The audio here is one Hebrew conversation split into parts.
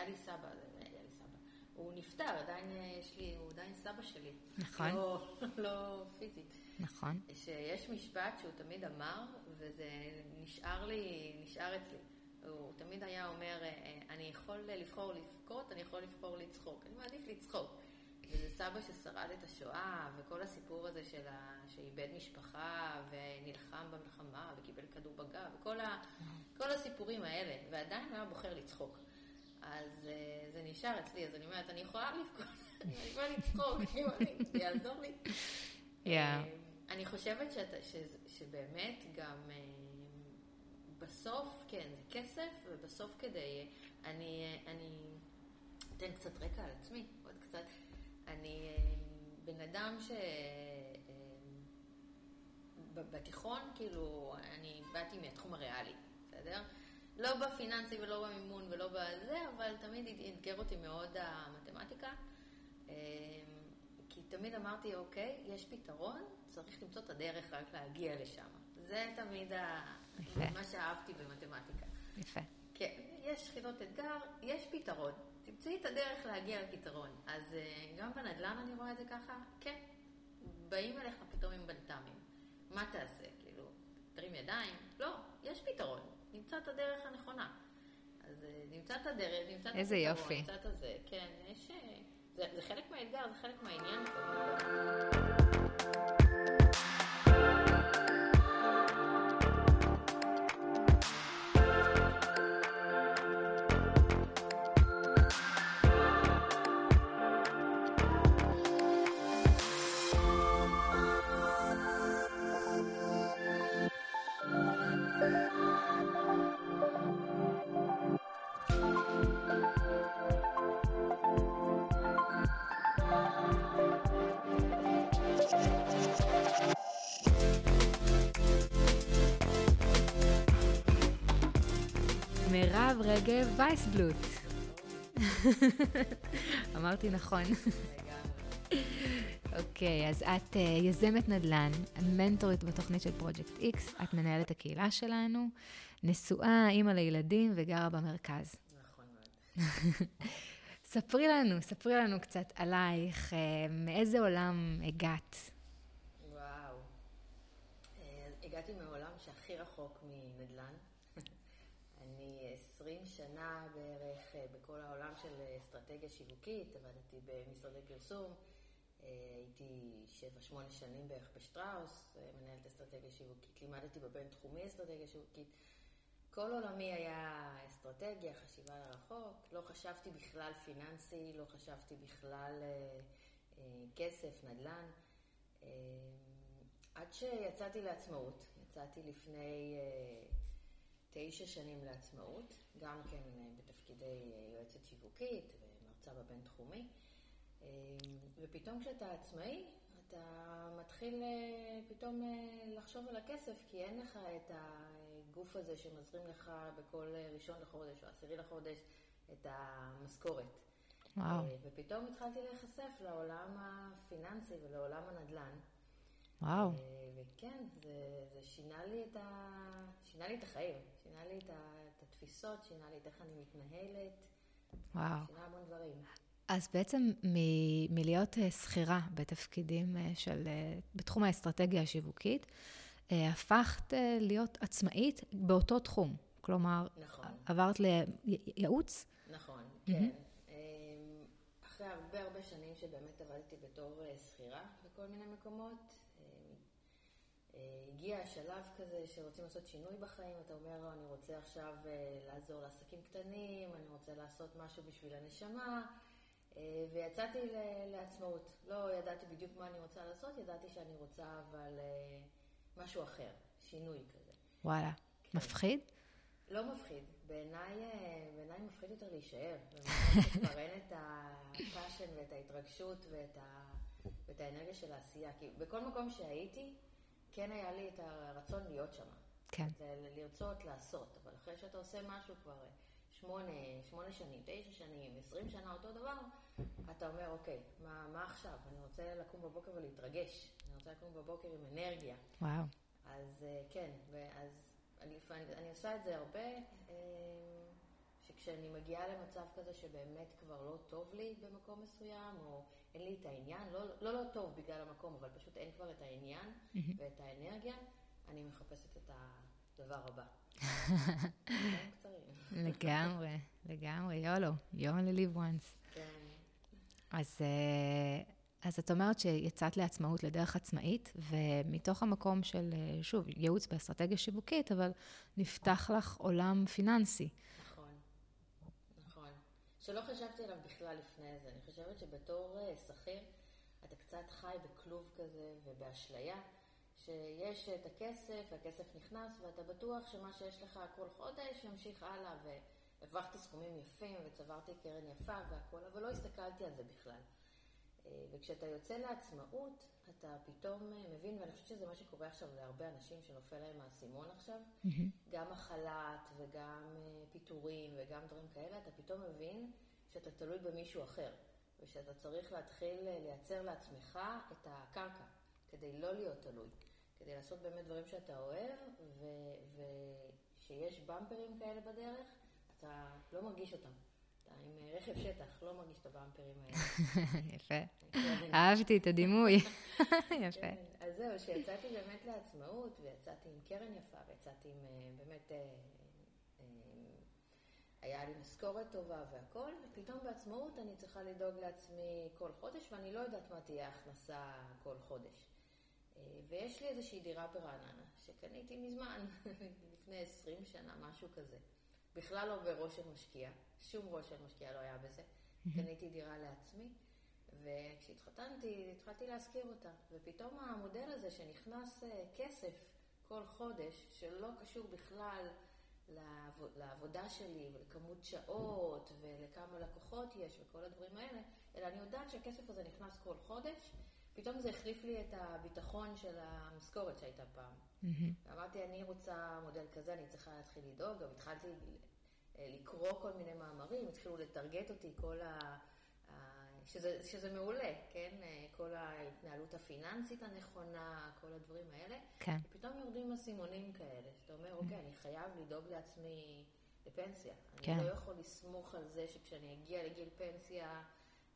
היה לי סבא, היה לי סבא. הוא נפטר, עדיין יש לי, הוא עדיין סבא שלי. נכון. לא, לא פיזית. נכון. שיש משפט שהוא תמיד אמר, וזה נשאר לי, נשאר אצלי. הוא תמיד היה אומר, אני יכול לבחור לבכות, אני יכול לבחור לצחוק. אני מעדיף לצחוק. וזה סבא ששרד את השואה, וכל הסיפור הזה של ה... שאיבד משפחה, ונלחם במלחמה, וקיבל כדור בגב, וכל ה... כל הסיפורים האלה, ועדיין הוא היה בוחר לצחוק. אז זה נשאר אצלי, אז אני אומרת, אני יכולה לבכות, אני יכולה לצחוק, זה יעזור לי. Yeah. אני חושבת שבאמת גם בסוף, כן, זה כסף, ובסוף כדי, אני, אני אתן קצת רקע על עצמי, עוד קצת. אני בן אדם ש... בתיכון, כאילו, אני באתי מהתחום הריאלי, בסדר? לא בפיננסי ולא במימון ולא בזה, אבל תמיד אתגר אותי מאוד המתמטיקה. כי תמיד אמרתי, אוקיי, יש פתרון, צריך למצוא את הדרך רק להגיע לשם. זה תמיד ה... מה שאהבתי במתמטיקה. יפה. כן, יש חילות אתגר, יש פתרון. תמצאי את הדרך להגיע לפתרון. אז גם בנדל"ן אני רואה את זה ככה, כן. באים אליך פתאום עם בלת"מים. מה תעשה? כאילו, תרים ידיים? לא, יש פתרון. נמצא את הדרך הנכונה. אז נמצא את הדרך, נמצא את הפתרון. איזה יופי. נמצא את הזה. כן, יש... זה, זה חלק מהאתגר, זה חלק מהעניין. מירב רגב וייסבלוט. אמרתי נכון. אוקיי, אז את יזמת נדל"ן, מנטורית בתוכנית של פרויקט X, את מנהלת הקהילה שלנו, נשואה, אימא לילדים וגרה במרכז. נכון מאוד. ספרי לנו, ספרי לנו קצת עלייך, מאיזה עולם הגעת? וואו. הגעתי מעולם שהכי רחוק מנדל"ן. אני 20 שנה בערך בכל העולם של אסטרטגיה שיווקית, עבדתי במשרדי פרסום, הייתי 7-8 שנים בערך בשטראוס, מנהלת אסטרטגיה שיווקית, לימדתי בבינתחומי אסטרטגיה שיווקית. כל עולמי היה אסטרטגיה, חשיבה לרחוק, לא חשבתי בכלל פיננסי, לא חשבתי בכלל כסף, נדל"ן. עד שיצאתי לעצמאות, יצאתי לפני... תשע שנים לעצמאות, גם כן בתפקידי יועצת שיווקית ומרצה בבינתחומי. ופתאום כשאתה עצמאי, אתה מתחיל פתאום לחשוב על הכסף, כי אין לך את הגוף הזה שמזרים לך בכל ראשון לחודש או עשירי לחודש את המשכורת. וואו. ופתאום התחלתי להיחשף לעולם הפיננסי ולעולם הנדל"ן. וואו. וכן, זה, זה שינה, לי את ה... שינה לי את החיים, שינה לי את, ה... את התפיסות, שינה לי את איך אני מתנהלת. וואו. שינה המון דברים. אז בעצם מ- מלהיות שכירה בתפקידים של, בתחום האסטרטגיה השיווקית, הפכת להיות עצמאית באותו תחום. כלומר, נכון. עברת לייעוץ? נכון, כן. אחרי הרבה הרבה שנים שבאמת עבדתי בתור שכירה בכל מיני מקומות, הגיע השלב כזה שרוצים לעשות שינוי בחיים, אתה אומר, אני רוצה עכשיו לעזור לעסקים קטנים, אני רוצה לעשות משהו בשביל הנשמה, ויצאתי לעצמאות. לא ידעתי בדיוק מה אני רוצה לעשות, ידעתי שאני רוצה אבל משהו אחר, שינוי כזה. וואלה. כן. מפחיד? לא מפחיד. בעיניי, בעיניי מפחיד יותר להישאר. אין את הפאשן ואת ההתרגשות ואת, ה, ואת האנרגיה של העשייה. כי בכל מקום שהייתי, כן היה לי את הרצון להיות שם. כן. לרצות לעשות. אבל אחרי שאתה עושה משהו כבר שמונה, שמונה שנים, תשע שנים, עשרים שנה, אותו דבר, אתה אומר, אוקיי, מה, מה עכשיו? אני רוצה לקום בבוקר ולהתרגש. אני רוצה לקום בבוקר עם אנרגיה. וואו. אז כן, ואז אני, אני עושה את זה הרבה, שכש, כשאני מגיעה למצב כזה שבאמת כבר לא טוב לי במקום מסוים, או אין לי את העניין, לא לא, לא טוב בגלל המקום, אבל פשוט אין כבר את העניין ואת האנרגיה, אני מחפשת את הדבר הבא. לגמרי, לגמרי, יולו, you only live once. כן. אז, אה, אז את אומרת שיצאת לעצמאות לדרך עצמאית, ומתוך המקום של, אה, שוב, ייעוץ באסטרטגיה שיווקית, אבל נפתח לך עולם פיננסי. שלא חשבתי עליו בכלל לפני זה. אני חושבת שבתור אה, שכיר, אתה קצת חי בכלוב כזה ובאשליה. שיש את הכסף, והכסף נכנס, ואתה בטוח שמה שיש לך כל חודש ימשיך הלאה, והרווחתי סכומים יפים, וצברתי קרן יפה והכול, אבל לא הסתכלתי על זה בכלל. אה, וכשאתה יוצא לעצמאות, אתה פתאום אה, מבין, ואני חושבת שזה מה שקורה עכשיו להרבה אנשים שנופל להם האסימון עכשיו, mm-hmm. גם החל"ת וגם אה, פיטורים וגם דברים כאלה, אתה פתאום מבין שאתה תלוי במישהו אחר, ושאתה צריך להתחיל לייצר לעצמך את הקרקע, כדי לא להיות תלוי. כדי לעשות באמת דברים שאתה אוהב, ושיש במפרים כאלה בדרך, אתה לא מרגיש אותם. אתה עם אה, רכב שטח, לא מרגיש את הבמפרים האלה. יפה. כן. אהבתי את הדימוי. יפה. כן, אז זהו, שיצאתי באמת לעצמאות, ויצאתי עם קרן יפה, ויצאתי עם אה, באמת... אה, היה לי משכורת טובה והכול, ופתאום בעצמאות אני צריכה לדאוג לעצמי כל חודש, ואני לא יודעת מה תהיה ההכנסה כל חודש. ויש לי איזושהי דירה ברעננה, שקניתי מזמן, לפני 20 שנה, משהו כזה. בכלל לא בראש של משקיע, שום ראש של משקיע לא היה בזה. קניתי דירה לעצמי, וכשהתחתנתי, התחלתי להשכיר אותה. ופתאום המודל הזה שנכנס אה, כסף כל חודש, שלא קשור בכלל לעבודה שלי, ולכמות שעות, ולכמה לקוחות יש, וכל הדברים האלה, אלא אני יודעת שהכסף הזה נכנס כל חודש, פתאום זה החליף לי את הביטחון של המשכורת שהייתה פעם. Mm-hmm. אמרתי, אני רוצה מודל כזה, אני צריכה להתחיל לדאוג. גם התחלתי לקרוא כל מיני מאמרים, התחילו לטרגט אותי כל ה... שזה, שזה מעולה, כן? כל ההתנהלות הפיננסית הנכונה, כל הדברים האלה. כן. ופתאום יורדים אסימונים כאלה, שאתה אומר, אוקיי, אני חייב לדאוג לעצמי לפנסיה. כן. אני לא יכול לסמוך על זה שכשאני אגיע לגיל פנסיה...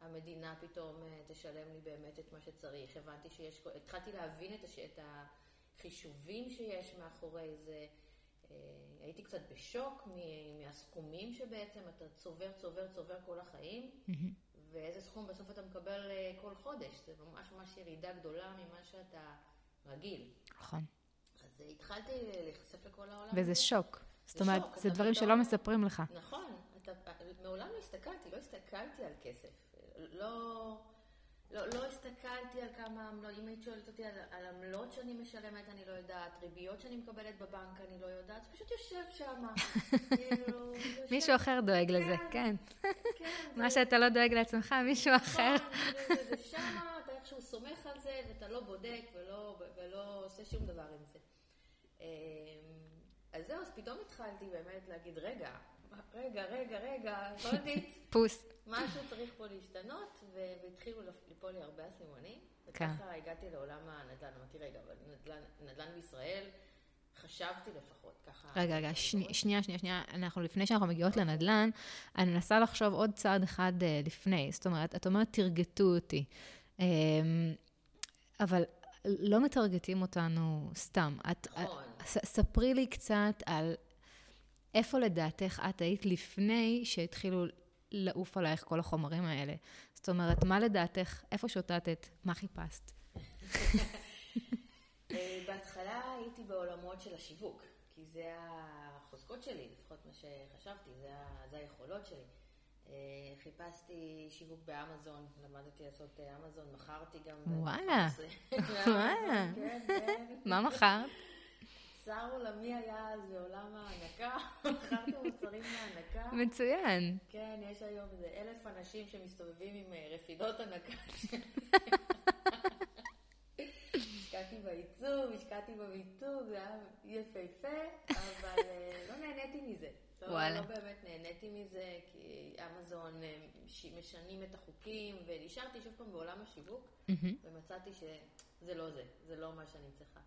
המדינה פתאום אה, תשלם לי באמת את מה שצריך. הבנתי שיש, התחלתי להבין את, הש, את החישובים שיש מאחורי זה. אה, הייתי קצת בשוק מהסכומים שבעצם אתה צובר, צובר, צובר כל החיים, mm-hmm. ואיזה סכום בסוף אתה מקבל אה, כל חודש. זה ממש ממש ירידה גדולה ממה שאתה רגיל. נכון. אז התחלתי להיחשף לכל העולם. וזה שוק. זאת אומרת, זה דברים שלא מספרים לך. נכון. מעולם לא הסתכלתי, לא הסתכלתי על כסף. לא, לא, לא הסתכלתי על כמה עמלות, אם היית שואלת אותי על, על עמלות שאני משלמת, אני לא יודעת, ריביות שאני מקבלת בבנק, אני לא יודעת, זה פשוט יושב שם. כאילו, מישהו אחר דואג לזה, כן. כן מה שאתה לא דואג לעצמך, מישהו נכון, אחר. זה שם, אתה איכשהו סומך על זה, ואתה לא בודק ולא, ולא עושה שום דבר עם זה. אמ, אז זהו, אז פתאום התחלתי באמת להגיד, רגע, רגע, רגע, רגע, פולדית. פוס. משהו צריך פה להשתנות, והתחילו ליפול לי הרבה אסימונים. כן. וככה הגעתי לעולם הנדל"ן. אמרתי, רגע, אבל נדל"ן, נדל"ן בישראל, חשבתי לפחות, ככה... רגע, רגע, שני, שנייה, שנייה, שנייה. אנחנו, לפני שאנחנו מגיעות לנדל"ן, אני מנסה לחשוב עוד צעד אחד uh, לפני. זאת אומרת, את אומרת, תרגטו אותי. Um, אבל לא מטרגטים אותנו סתם. את, נכון. את, ספרי לי קצת על איפה לדעתך את היית לפני שהתחילו לעוף עלייך כל החומרים האלה? זאת אומרת, מה לדעתך, איפה שוטטת, מה חיפשת? אה, בהתחלה הייתי בעולמות של השיווק, כי זה החוזקות שלי, לפחות מה שחשבתי, זה, זה היכולות שלי. אה, חיפשתי שיווק באמזון, למדתי לעשות אה, אמזון, מכרתי גם... וואלה, וואלה. כן, כן. מה מכרת? צר עולמי היה אז בעולם ההנקה, מכרתי מוצרים להנקה. מצוין. כן, יש היום איזה אלף אנשים שמסתובבים עם אה, רפידות הנקה. השקעתי בעיצוב, השקעתי במיתוג, זה היה יפהפה, אבל אה, לא נהניתי מזה. לא, וואלה. לא באמת נהניתי מזה, כי אמזון אה, משנים את החוקים, ונשארתי שוב פעם בעולם השיווק, ומצאתי שזה לא זה, זה לא מה שאני צריכה.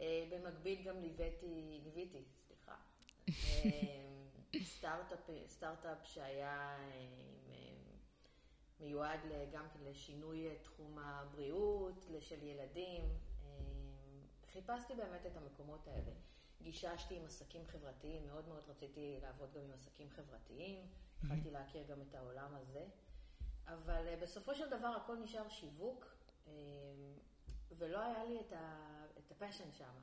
אה, במקביל גם ליוויתי, ליוויתי, סליחה. אה, סטארט-אפ, סטארט-אפ שהיה מיועד גם כן לשינוי תחום הבריאות, של ילדים. חיפשתי באמת את המקומות האלה. גיששתי עם עסקים חברתיים, מאוד מאוד רציתי לעבוד גם עם עסקים חברתיים, התחלתי להכיר גם את העולם הזה, אבל בסופו של דבר הכל נשאר שיווק, ולא היה לי את הפשן שם,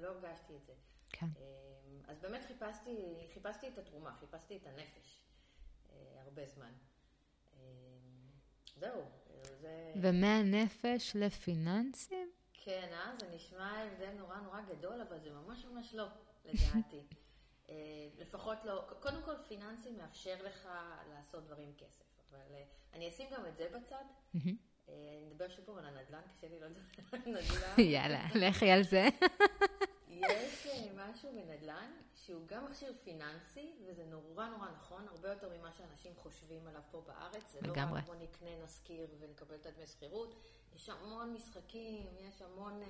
לא הרגשתי את זה. כן. אז באמת חיפשתי, חיפשתי את התרומה, חיפשתי את הנפש הרבה זמן. זהו, זה... ומהנפש לפיננסים? כן, אה? זה נשמע הבדל נורא נורא גדול, אבל זה ממש ממש לא, לדעתי. לפחות לא, קודם כל פיננסי מאפשר לך לעשות דברים כסף, אבל אני אשים גם את זה בצד. נדבר שוב על הנדל"ן, קשה לי לא לדבר על נדל"ן. יאללה, לכי על זה. יש משהו בנדל"ן שהוא גם מכשיר פיננסי, וזה נורא נורא נכון, הרבה יותר ממה שאנשים חושבים עליו פה בארץ. זה לא רק בוא נקנה, נשכיר ונקבל את הדמי שכירות. יש המון משחקים, יש המון,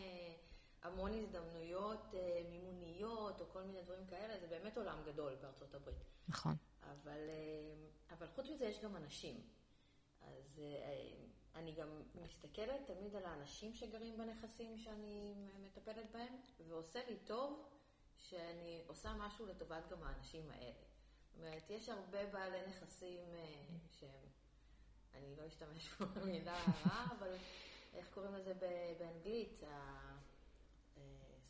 המון הזדמנויות מימוניות, או כל מיני דברים כאלה. זה באמת עולם גדול בארצות הברית. נכון. אבל, אבל חוץ מזה יש גם אנשים. אז אני גם מסתכלת תמיד על האנשים שגרים בנכסים שאני מטפלת בהם, ועושה לי טוב שאני עושה משהו לטובת גם האנשים האלה. זאת אומרת, יש הרבה בעלי נכסים שהם, אני לא אשתמש במילה הרעה, אבל איך קוראים לזה באנגלית?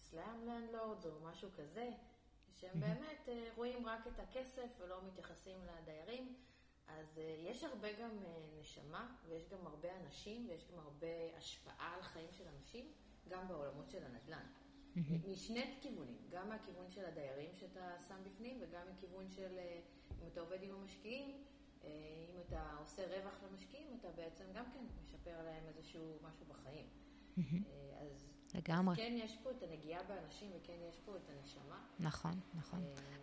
סלאם לנדלורדס או משהו כזה, שהם באמת רואים רק את הכסף ולא מתייחסים לדיירים. אז יש הרבה גם נשמה, ויש גם הרבה אנשים, ויש גם הרבה השפעה על חיים של אנשים, גם בעולמות של הנדל"ן. משני כיוונים, גם מהכיוון של הדיירים שאתה שם בפנים, וגם מכיוון של אם אתה עובד עם המשקיעים, אם אתה עושה רווח למשקיעים, אתה בעצם גם כן משפר להם איזשהו משהו בחיים. אז לגמרי. כן, יש פה את הנגיעה באנשים, וכן, יש פה את הנשמה. נכון, נכון.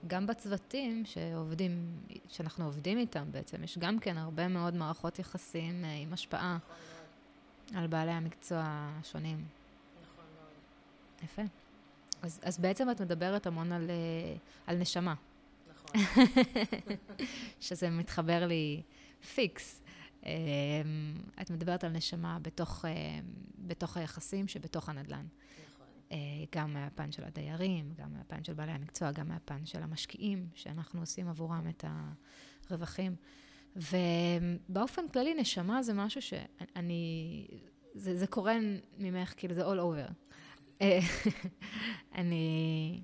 גם בצוותים שעובדים, שאנחנו עובדים איתם בעצם, יש גם כן הרבה מאוד מערכות יחסים עם השפעה על בעלי המקצוע השונים. נכון מאוד. יפה. אז, אז בעצם את מדברת המון על, על נשמה. נכון. שזה מתחבר לי פיקס. את מדברת על נשמה בתוך, בתוך היחסים שבתוך הנדל"ן. נכון. גם מהפן של הדיירים, גם מהפן של בעלי המקצוע, גם מהפן של המשקיעים, שאנחנו עושים עבורם את הרווחים. ובאופן כללי, נשמה זה משהו שאני... זה, זה קורה ממך, כאילו, זה all over. אני...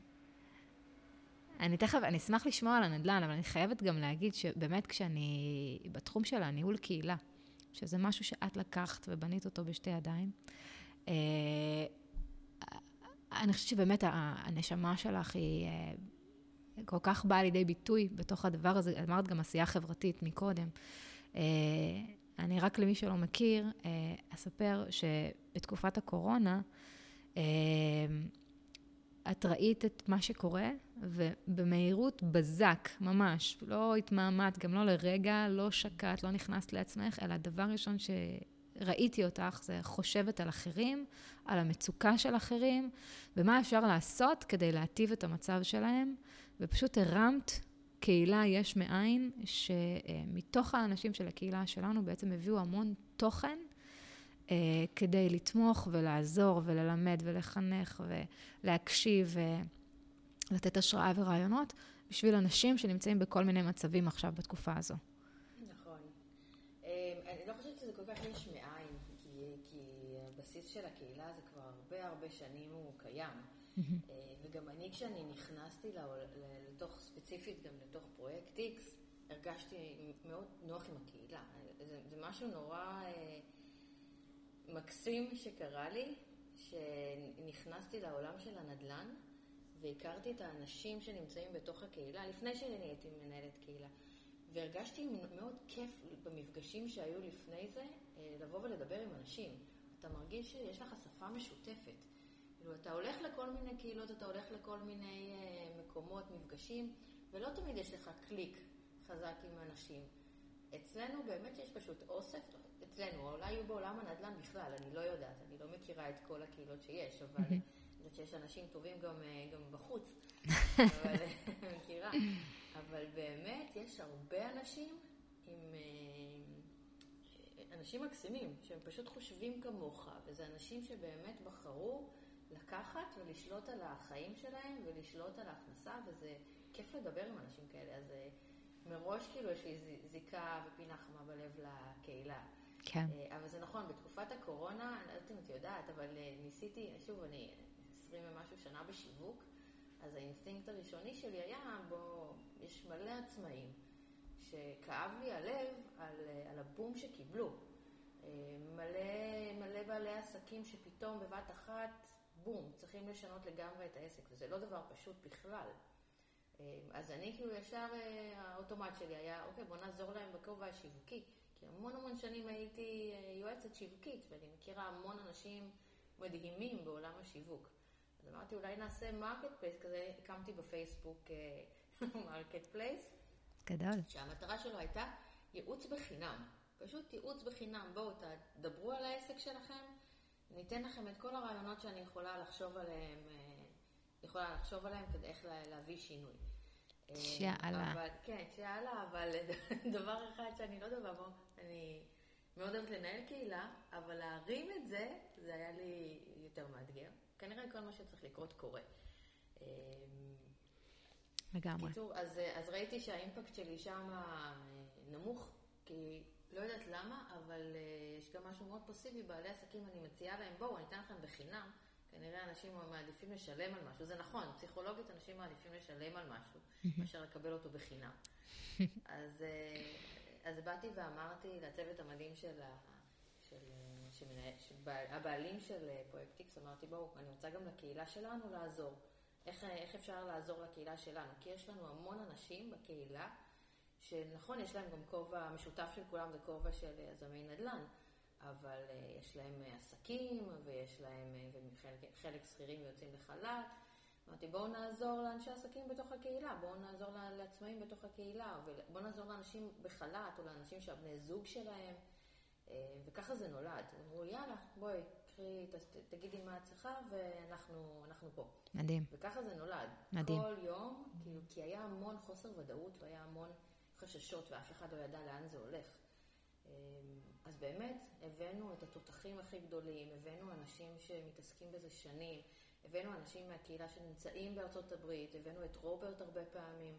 אני תכף, אני אשמח לשמוע על הנדל"ן, אבל אני חייבת גם להגיד שבאמת כשאני בתחום של הניהול קהילה, שזה משהו שאת לקחת ובנית אותו בשתי ידיים, אני חושבת שבאמת הנשמה שלך היא כל כך באה לידי ביטוי בתוך הדבר הזה, אמרת גם עשייה חברתית מקודם. אני רק למי שלא מכיר, אספר שבתקופת הקורונה, את ראית את מה שקורה, ובמהירות בזק, ממש, לא התמהמת, גם לא לרגע, לא שקעת, לא נכנסת לעצמך, אלא הדבר ראשון שראיתי אותך זה חושבת על אחרים, על המצוקה של אחרים, ומה אפשר לעשות כדי להטיב את המצב שלהם, ופשוט הרמת קהילה יש מאין, שמתוך האנשים של הקהילה שלנו בעצם הביאו המון תוכן. כדי לתמוך ולעזור וללמד ולחנך ולהקשיב ולתת השראה ורעיונות בשביל אנשים שנמצאים בכל מיני מצבים עכשיו בתקופה הזו. נכון. אני לא חושבת שזה כל כך יש מאין, כי, כי הבסיס של הקהילה זה כבר הרבה הרבה שנים הוא קיים. וגם אני כשאני נכנסתי לתוך, ספציפית גם לתוך פרויקט X, הרגשתי מאוד נוח עם הקהילה. זה, זה משהו נורא... מקסים שקרה לי, שנכנסתי לעולם של הנדל"ן, והכרתי את האנשים שנמצאים בתוך הקהילה, לפני שאני הייתי מנהלת קהילה. והרגשתי מאוד כיף במפגשים שהיו לפני זה, לבוא ולדבר עם אנשים. אתה מרגיש שיש לך שפה משותפת. כאילו, אתה הולך לכל מיני קהילות, אתה הולך לכל מיני מקומות, מפגשים, ולא תמיד יש לך קליק חזק עם אנשים. אצלנו באמת יש פשוט אוסף, אצלנו, אולי יהיו בעולם הנדל"ן בכלל, אני לא יודעת, אני לא מכירה את כל הקהילות שיש, אבל אני יודעת שיש אנשים טובים גם, גם בחוץ, אבל מכירה. אבל באמת יש הרבה אנשים עם... אה, אנשים מקסימים, שהם פשוט חושבים כמוך, וזה אנשים שבאמת בחרו לקחת ולשלוט על החיים שלהם ולשלוט על ההכנסה, וזה כיף לדבר עם אנשים כאלה, אז אה, מראש כאילו יש לי זיקה ופינה חמה בלב לקהילה. כן. אה, אבל זה נכון, בתקופת הקורונה, אני לא יודעת אם את יודעת, אבל ניסיתי, שוב, אני עשרים ומשהו שנה בשיווק, אז האינסטינקט הראשוני שלי היה, בו יש מלא עצמאים, שכאב לי הלב על, על הבום שקיבלו. אה, מלא, מלא בעלי עסקים שפתאום בבת אחת, בום, צריכים לשנות לגמרי את העסק, וזה לא דבר פשוט בכלל. אה, אז אני כאילו ישר, אה, האוטומט שלי היה, אוקיי, בוא נעזור להם בכובע השיווקי. כי המון המון שנים הייתי יועצת שיווקית, ואני מכירה המון אנשים מדהימים בעולם השיווק. אז אמרתי, אולי נעשה marketplace כזה, הקמתי בפייסבוק marketplace. גדול. שהמטרה שלו הייתה ייעוץ בחינם. פשוט ייעוץ בחינם. בואו, תדברו על העסק שלכם, ניתן לכם את כל הרעיונות שאני יכולה לחשוב עליהם, אה, יכולה לחשוב עליהם כדי איך להביא שינוי. שיאללה. אבל, כן, שיאללה, אבל דבר אחד שאני לא יודעת בו, אני מאוד אוהבת לנהל קהילה, אבל להרים את זה, זה היה לי יותר מאתגר. כנראה כל מה שצריך לקרות קורה. אמ, לגמרי. קיצור, אז, אז ראיתי שהאימפקט שלי שם אה, נמוך, כי לא יודעת למה, אבל uh, יש גם משהו מאוד פסיבי. בעלי עסקים, אני מציעה להם, בואו, אני אתן לכם בחינם. כנראה אנשים מעדיפים לשלם על משהו. זה נכון, פסיכולוגית אנשים מעדיפים לשלם על משהו, מאשר לקבל אותו בחינם. אז, אז באתי ואמרתי לצוות המדהים של, של, של, של, הבעלים של פרויקט אמרתי, בואו, אני רוצה גם לקהילה שלנו לעזור. איך, איך אפשר לעזור לקהילה שלנו? כי יש לנו המון אנשים בקהילה שנכון, יש להם גם כובע, המשותף של כולם זה כובע של יזמי נדל"ן, אבל uh, יש להם uh, עסקים, ויש להם, וחלק שכירים ויוצאים לחל"ת. אמרתי, בואו נעזור לאנשי עסקים בתוך הקהילה, בואו נעזור לעצמאים בתוך הקהילה, ובואו נעזור לאנשים בחל"ת, או לאנשים שהבני זוג שלהם, uh, וככה זה נולד. אמרו, יאללה, בואי, קחי, תגידי מה את צריכה, ואנחנו פה. מדהים. וככה זה נולד. מדהים. כל יום, כאילו, כי היה המון חוסר ודאות, והיה המון... חששות ואף אחד לא ידע לאן זה הולך. אמ, אז באמת הבאנו את התותחים הכי גדולים, הבאנו אנשים שמתעסקים בזה שנים, הבאנו אנשים מהקהילה שנמצאים בארצות הברית, הבאנו את רוברט הרבה פעמים,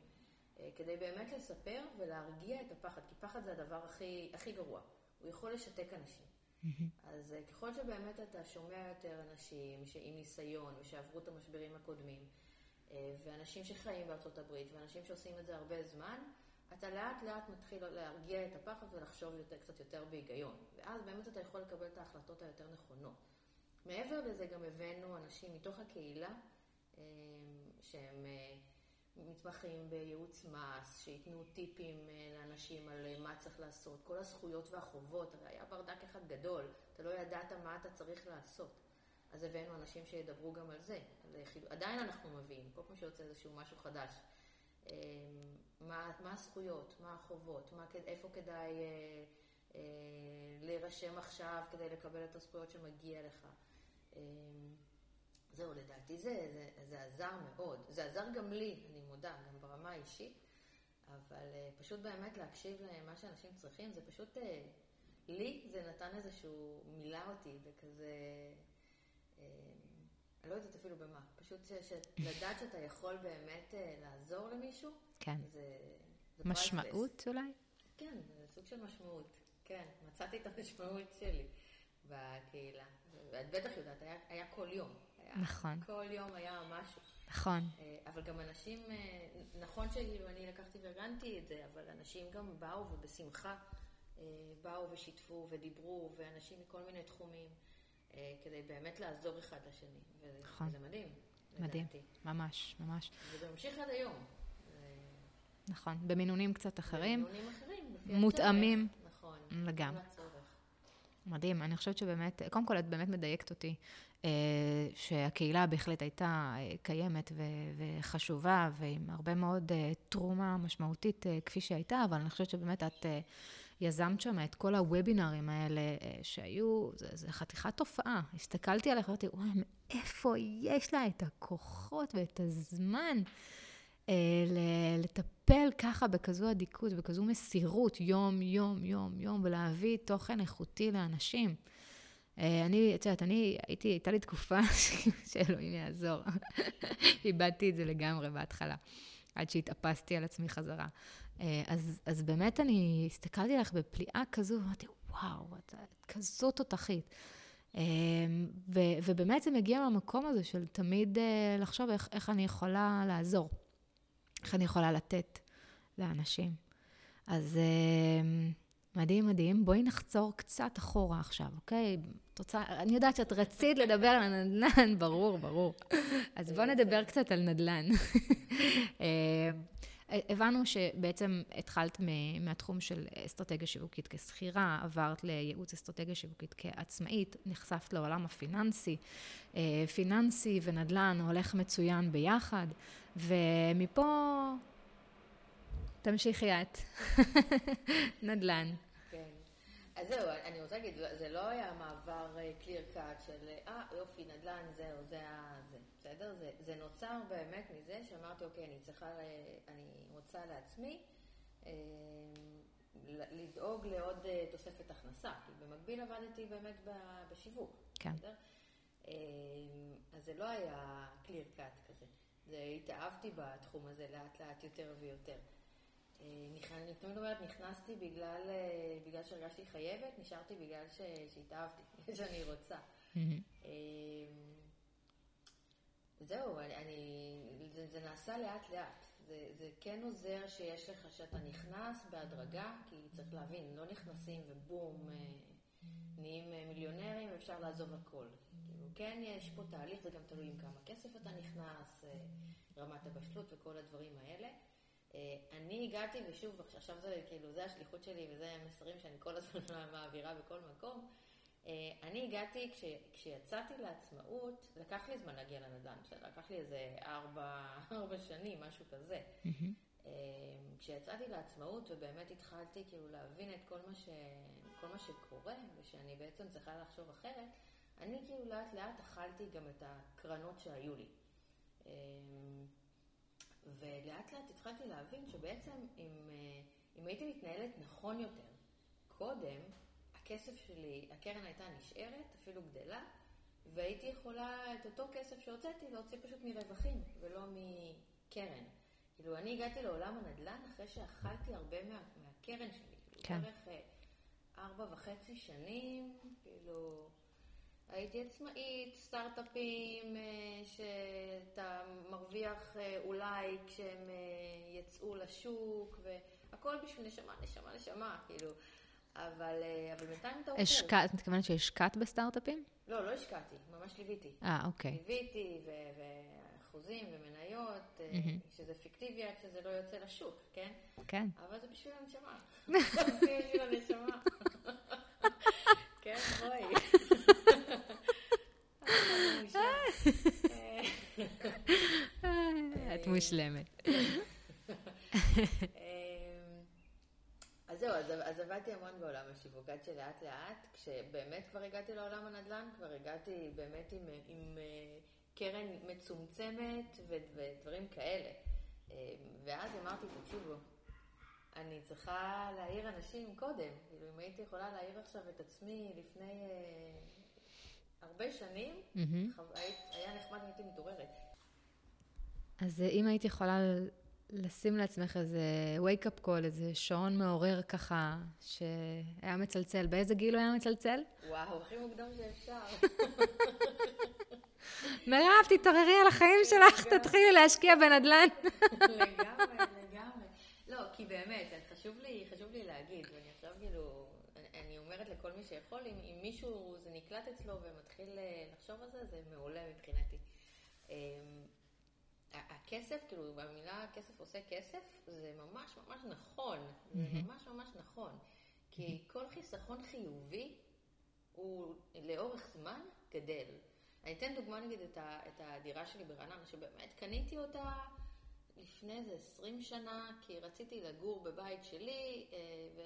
אה, כדי באמת לספר ולהרגיע את הפחד, כי פחד זה הדבר הכי, הכי גרוע, הוא יכול לשתק אנשים. אז אה, ככל שבאמת אתה שומע יותר אנשים שעם ניסיון ושעברו את המשברים הקודמים, אה, ואנשים שחיים בארצות הברית, ואנשים שעושים את זה הרבה זמן, אתה לאט לאט מתחיל להרגיע את הפחד ולחשוב יותר, קצת יותר בהיגיון. ואז באמת אתה יכול לקבל את ההחלטות היותר נכונות. מעבר לזה גם הבאנו אנשים מתוך הקהילה אה, שהם אה, מתמחים בייעוץ מס, שייתנו טיפים אה, לאנשים על מה צריך לעשות, כל הזכויות והחובות, הרי היה ברדק אחד גדול, אתה לא ידעת מה אתה צריך לעשות. אז הבאנו אנשים שידברו גם על זה. על חיד... עדיין אנחנו מביאים, כל פעם שיוצא איזשהו משהו חדש. מה, מה הזכויות, מה החובות, מה, איפה כדאי אה, אה, להירשם עכשיו כדי לקבל את הזכויות שמגיע לך. אה, זהו, לדעתי זה, זה, זה עזר מאוד. זה עזר גם לי, אני מודה, גם ברמה האישית, אבל אה, פשוט באמת להקשיב למה שאנשים צריכים, זה פשוט, אה, לי זה נתן איזשהו, מילא אותי בכזה... אה, אני לא יודעת אפילו במה, פשוט לדעת שאתה יכול באמת לעזור למישהו, כן. זה, זה משמעות אולי? כן, זה סוג של משמעות, כן, מצאתי את המשמעות שלי בקהילה. ואת בטח יודעת, היה, היה כל יום. היה, נכון. כל יום היה משהו. נכון. אה, אבל גם אנשים, אה, נכון שכאילו אני לקחתי וארגנתי את זה, אבל אנשים גם באו ובשמחה באו ושיתפו ודיברו, ואנשים מכל מיני תחומים. אה, כדי באמת לעזור אחד לשני. נכון. וזה מדהים. מדהים, לדעתי. ממש, ממש. וזה ממשיך עד היום. נכון, במינונים קצת אחרים. במינונים אחרים, מותאמים. נכון. לגמרי. מדהים, אני חושבת שבאמת, קודם כל את באמת מדייקת אותי, אה, שהקהילה בהחלט הייתה אה, קיימת וחשובה, ועם הרבה מאוד תרומה משמעותית כפי שהייתה, אבל אני חושבת שבאמת את יזמת שם את כל הוובינרים האלה אה, שהיו, זה, זה חתיכת תופעה. הסתכלתי עליך ואמרתי, וואי, מאיפה יש לה את הכוחות ואת הזמן? לטפל ככה בכזו אדיקות, בכזו מסירות, יום, יום, יום, יום, ולהביא תוכן איכותי לאנשים. אה, אני, את יודעת, אני הייתי, הייתה לי תקופה שאלוהים יעזור. איבדתי את זה לגמרי בהתחלה, עד שהתאפסתי על עצמי חזרה. אה, אז, אז באמת אני הסתכלתי עליך בפליאה כזו, ואמרתי, וואו, את, את כזו תותחית. אה, ובאמת זה מגיע מהמקום הזה של תמיד לחשוב איך, איך אני יכולה לעזור, איך אני יכולה לתת לאנשים. אז מדהים, מדהים. בואי נחצור קצת אחורה עכשיו, אוקיי? תוצא... אני יודעת שאת רצית לדבר על הנדל"ן, ברור, ברור. אז בואו נדבר קצת על נדל"ן. אה, הבנו שבעצם התחלת מהתחום של אסטרטגיה שיווקית כשכירה, עברת לייעוץ אסטרטגיה שיווקית כעצמאית, נחשפת לעולם הפיננסי. אה, פיננסי ונדל"ן הולך מצוין ביחד, ומפה תמשיכי את. נדל"ן. כן. אז זהו, אני רוצה להגיד, זה לא היה מעבר קליר אה, קאט של, אה, יופי, נדל"ן, זהו, זה ה... זה, בסדר? זה, זה נוצר באמת מזה שאמרתי, אוקיי, אני צריכה, אני רוצה לעצמי אה, לדאוג לעוד אה, תוספת הכנסה. כי במקביל עבדתי באמת בשיווק. כן. בסדר? אז זה לא היה קליר קאט כזה. זה, התאהבתי בתחום הזה לאט לאט יותר ויותר. אני תמיד אומרת, נכנסתי בגלל, אה, בגלל שהרגשתי חייבת, נשארתי בגלל ש, שהתאהבתי, שאני רוצה. Mm-hmm. זהו, אני, אני, זה, זה נעשה לאט לאט. זה, זה כן עוזר שיש לך, שאתה נכנס בהדרגה, כי צריך להבין, לא נכנסים ובום, אה, נהיים מיליונרים, אפשר לעזוב הכל. כאילו, כן יש פה תהליך, זה גם תלוי עם כמה כסף אתה נכנס, רמת הבשלות וכל הדברים האלה. אה, אני הגעתי, ושוב, עכשיו זה כאילו, זה השליחות שלי וזה מסרים שאני כל הזמן מעבירה בכל מקום. אה, אני הגעתי, כש, כשיצאתי לעצמאות, לקח לי זמן להגיע לנדל"ן, לקח לי איזה ארבע, ארבע שנים, משהו כזה. אה, כשיצאתי לעצמאות ובאמת התחלתי כאילו להבין את כל מה, ש, כל מה שקורה, ושאני בעצם צריכה לחשוב אחרת, אני כאילו לאט לאט אכלתי גם את הקרנות שהיו לי. ולאט לאט התחלתי להבין שבעצם אם, אה, אם הייתי מתנהלת נכון יותר קודם, הכסף שלי, הקרן הייתה נשארת, אפילו גדלה, והייתי יכולה את אותו כסף שהוצאתי להוציא פשוט מרווחים ולא מקרן. כאילו, אני הגעתי לעולם הנדל"ן אחרי שאכלתי הרבה מה, מהקרן שלי. כאילו, כן. בערך אה, ארבע וחצי שנים, כאילו... הייתי עצמאית, סטארט-אפים אה, שאתה מרוויח אה, אולי כשהם יצאו לשוק, והכל בשביל נשמה, נשמה, נשמה, כאילו. אבל, אבל בינתיים אתה עוקב. השקעת, את מתכוונת שהשקעת בסטארט-אפים? לא, לא השקעתי, ממש ליוויתי. אה, אוקיי. ליוויתי, ואחוזים ומניות, mm-hmm. שזה פיקטיבי עד שזה לא יוצא לשוק, כן? כן. אבל זה בשביל הנשמה. זה בשביל הנשמה. כן, בואי. את מושלמת. אז זהו, אז, אז עבדתי המון בעולם השיווק, עד שלאט לאט, כשבאמת כבר הגעתי לעולם הנדל"ן, כבר הגעתי באמת עם, עם אה, קרן מצומצמת ודברים כאלה. אה, ואז אמרתי, תקשיבו, אני צריכה להעיר אנשים קודם. כאילו, אם הייתי יכולה להעיר עכשיו את עצמי לפני אה, הרבה שנים, mm-hmm. היה נחמד אם הייתי מתעוררת. אז אם היית יכולה לשים לעצמך איזה wake-up call, איזה שעון מעורר ככה, שהיה מצלצל, באיזה גיל הוא היה מצלצל? וואו, הכי מוקדם שאפשר. מירב, תתעוררי על החיים שלך, תתחילי להשקיע בנדל"ן. לגמרי, לגמרי. לא, כי באמת, חשוב לי, חשוב לי להגיד, ואני עכשיו כאילו, אני אומרת לכל מי שיכול, אם, אם מישהו, זה נקלט אצלו ומתחיל אה, לחשוב על זה, זה מעולה מבחינתי. אמ, הכסף, כאילו, במילה כסף עושה כסף, זה ממש ממש נכון. זה ממש ממש נכון. כי כל חיסכון חיובי הוא לאורך זמן גדל. אני אתן דוגמה נגיד את, ה, את הדירה שלי ברעננה, שבאמת קניתי אותה לפני איזה 20 שנה, כי רציתי לגור בבית שלי, אה, ו,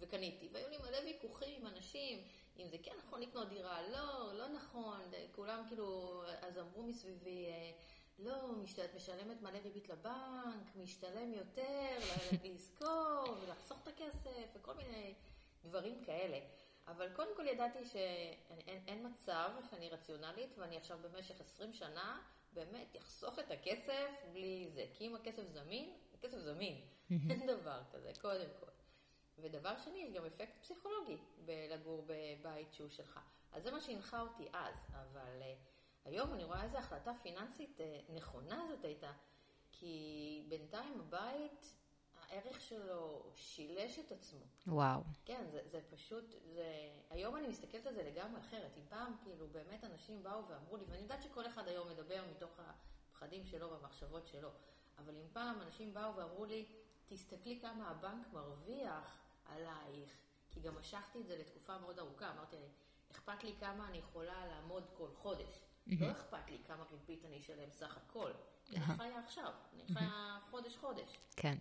וקניתי. והיו לי מלא ויכוחים עם אנשים, אם זה כן נכון לקנות דירה, לא, לא נכון, כולם כאילו, אז אמרו מסביבי, אה, לא, את משלמת מלא ריבית לבנק, משתלם יותר, ל- לזכור ולחסוך את הכסף וכל מיני דברים כאלה. אבל קודם כל ידעתי שאין אין מצב שאני רציונלית ואני עכשיו במשך 20 שנה באמת אחסוך את הכסף בלי זה. כי אם הכסף זמין, הכסף זמין. אין דבר כזה, קודם כל. ודבר שני, יש גם אפקט פסיכולוגי בלגור בבית שהוא שלך. אז זה מה שהנחה אותי אז, אבל uh, היום אני רואה איזו החלטה פיננסית uh, נכונה זאת הייתה, כי בינתיים הבית, הערך שלו שילש את עצמו. וואו. כן, זה, זה פשוט, זה... היום אני מסתכלת על זה לגמרי אחרת. אם פעם, כאילו, באמת אנשים באו ואמרו לי, ואני יודעת שכל אחד היום מדבר מתוך הפחדים שלו והמחשבות שלו, אבל אם פעם אנשים באו ואמרו לי, תסתכלי כמה הבנק מרוויח עלייך, כי גם משכתי את זה לתקופה מאוד ארוכה, אמרתי, אכפת לי כמה אני יכולה לעמוד כל חודש. לא אכפת לי כמה ריבית אני אשלם סך הכל. אני חיה עכשיו, אני חיה חודש-חודש. כן.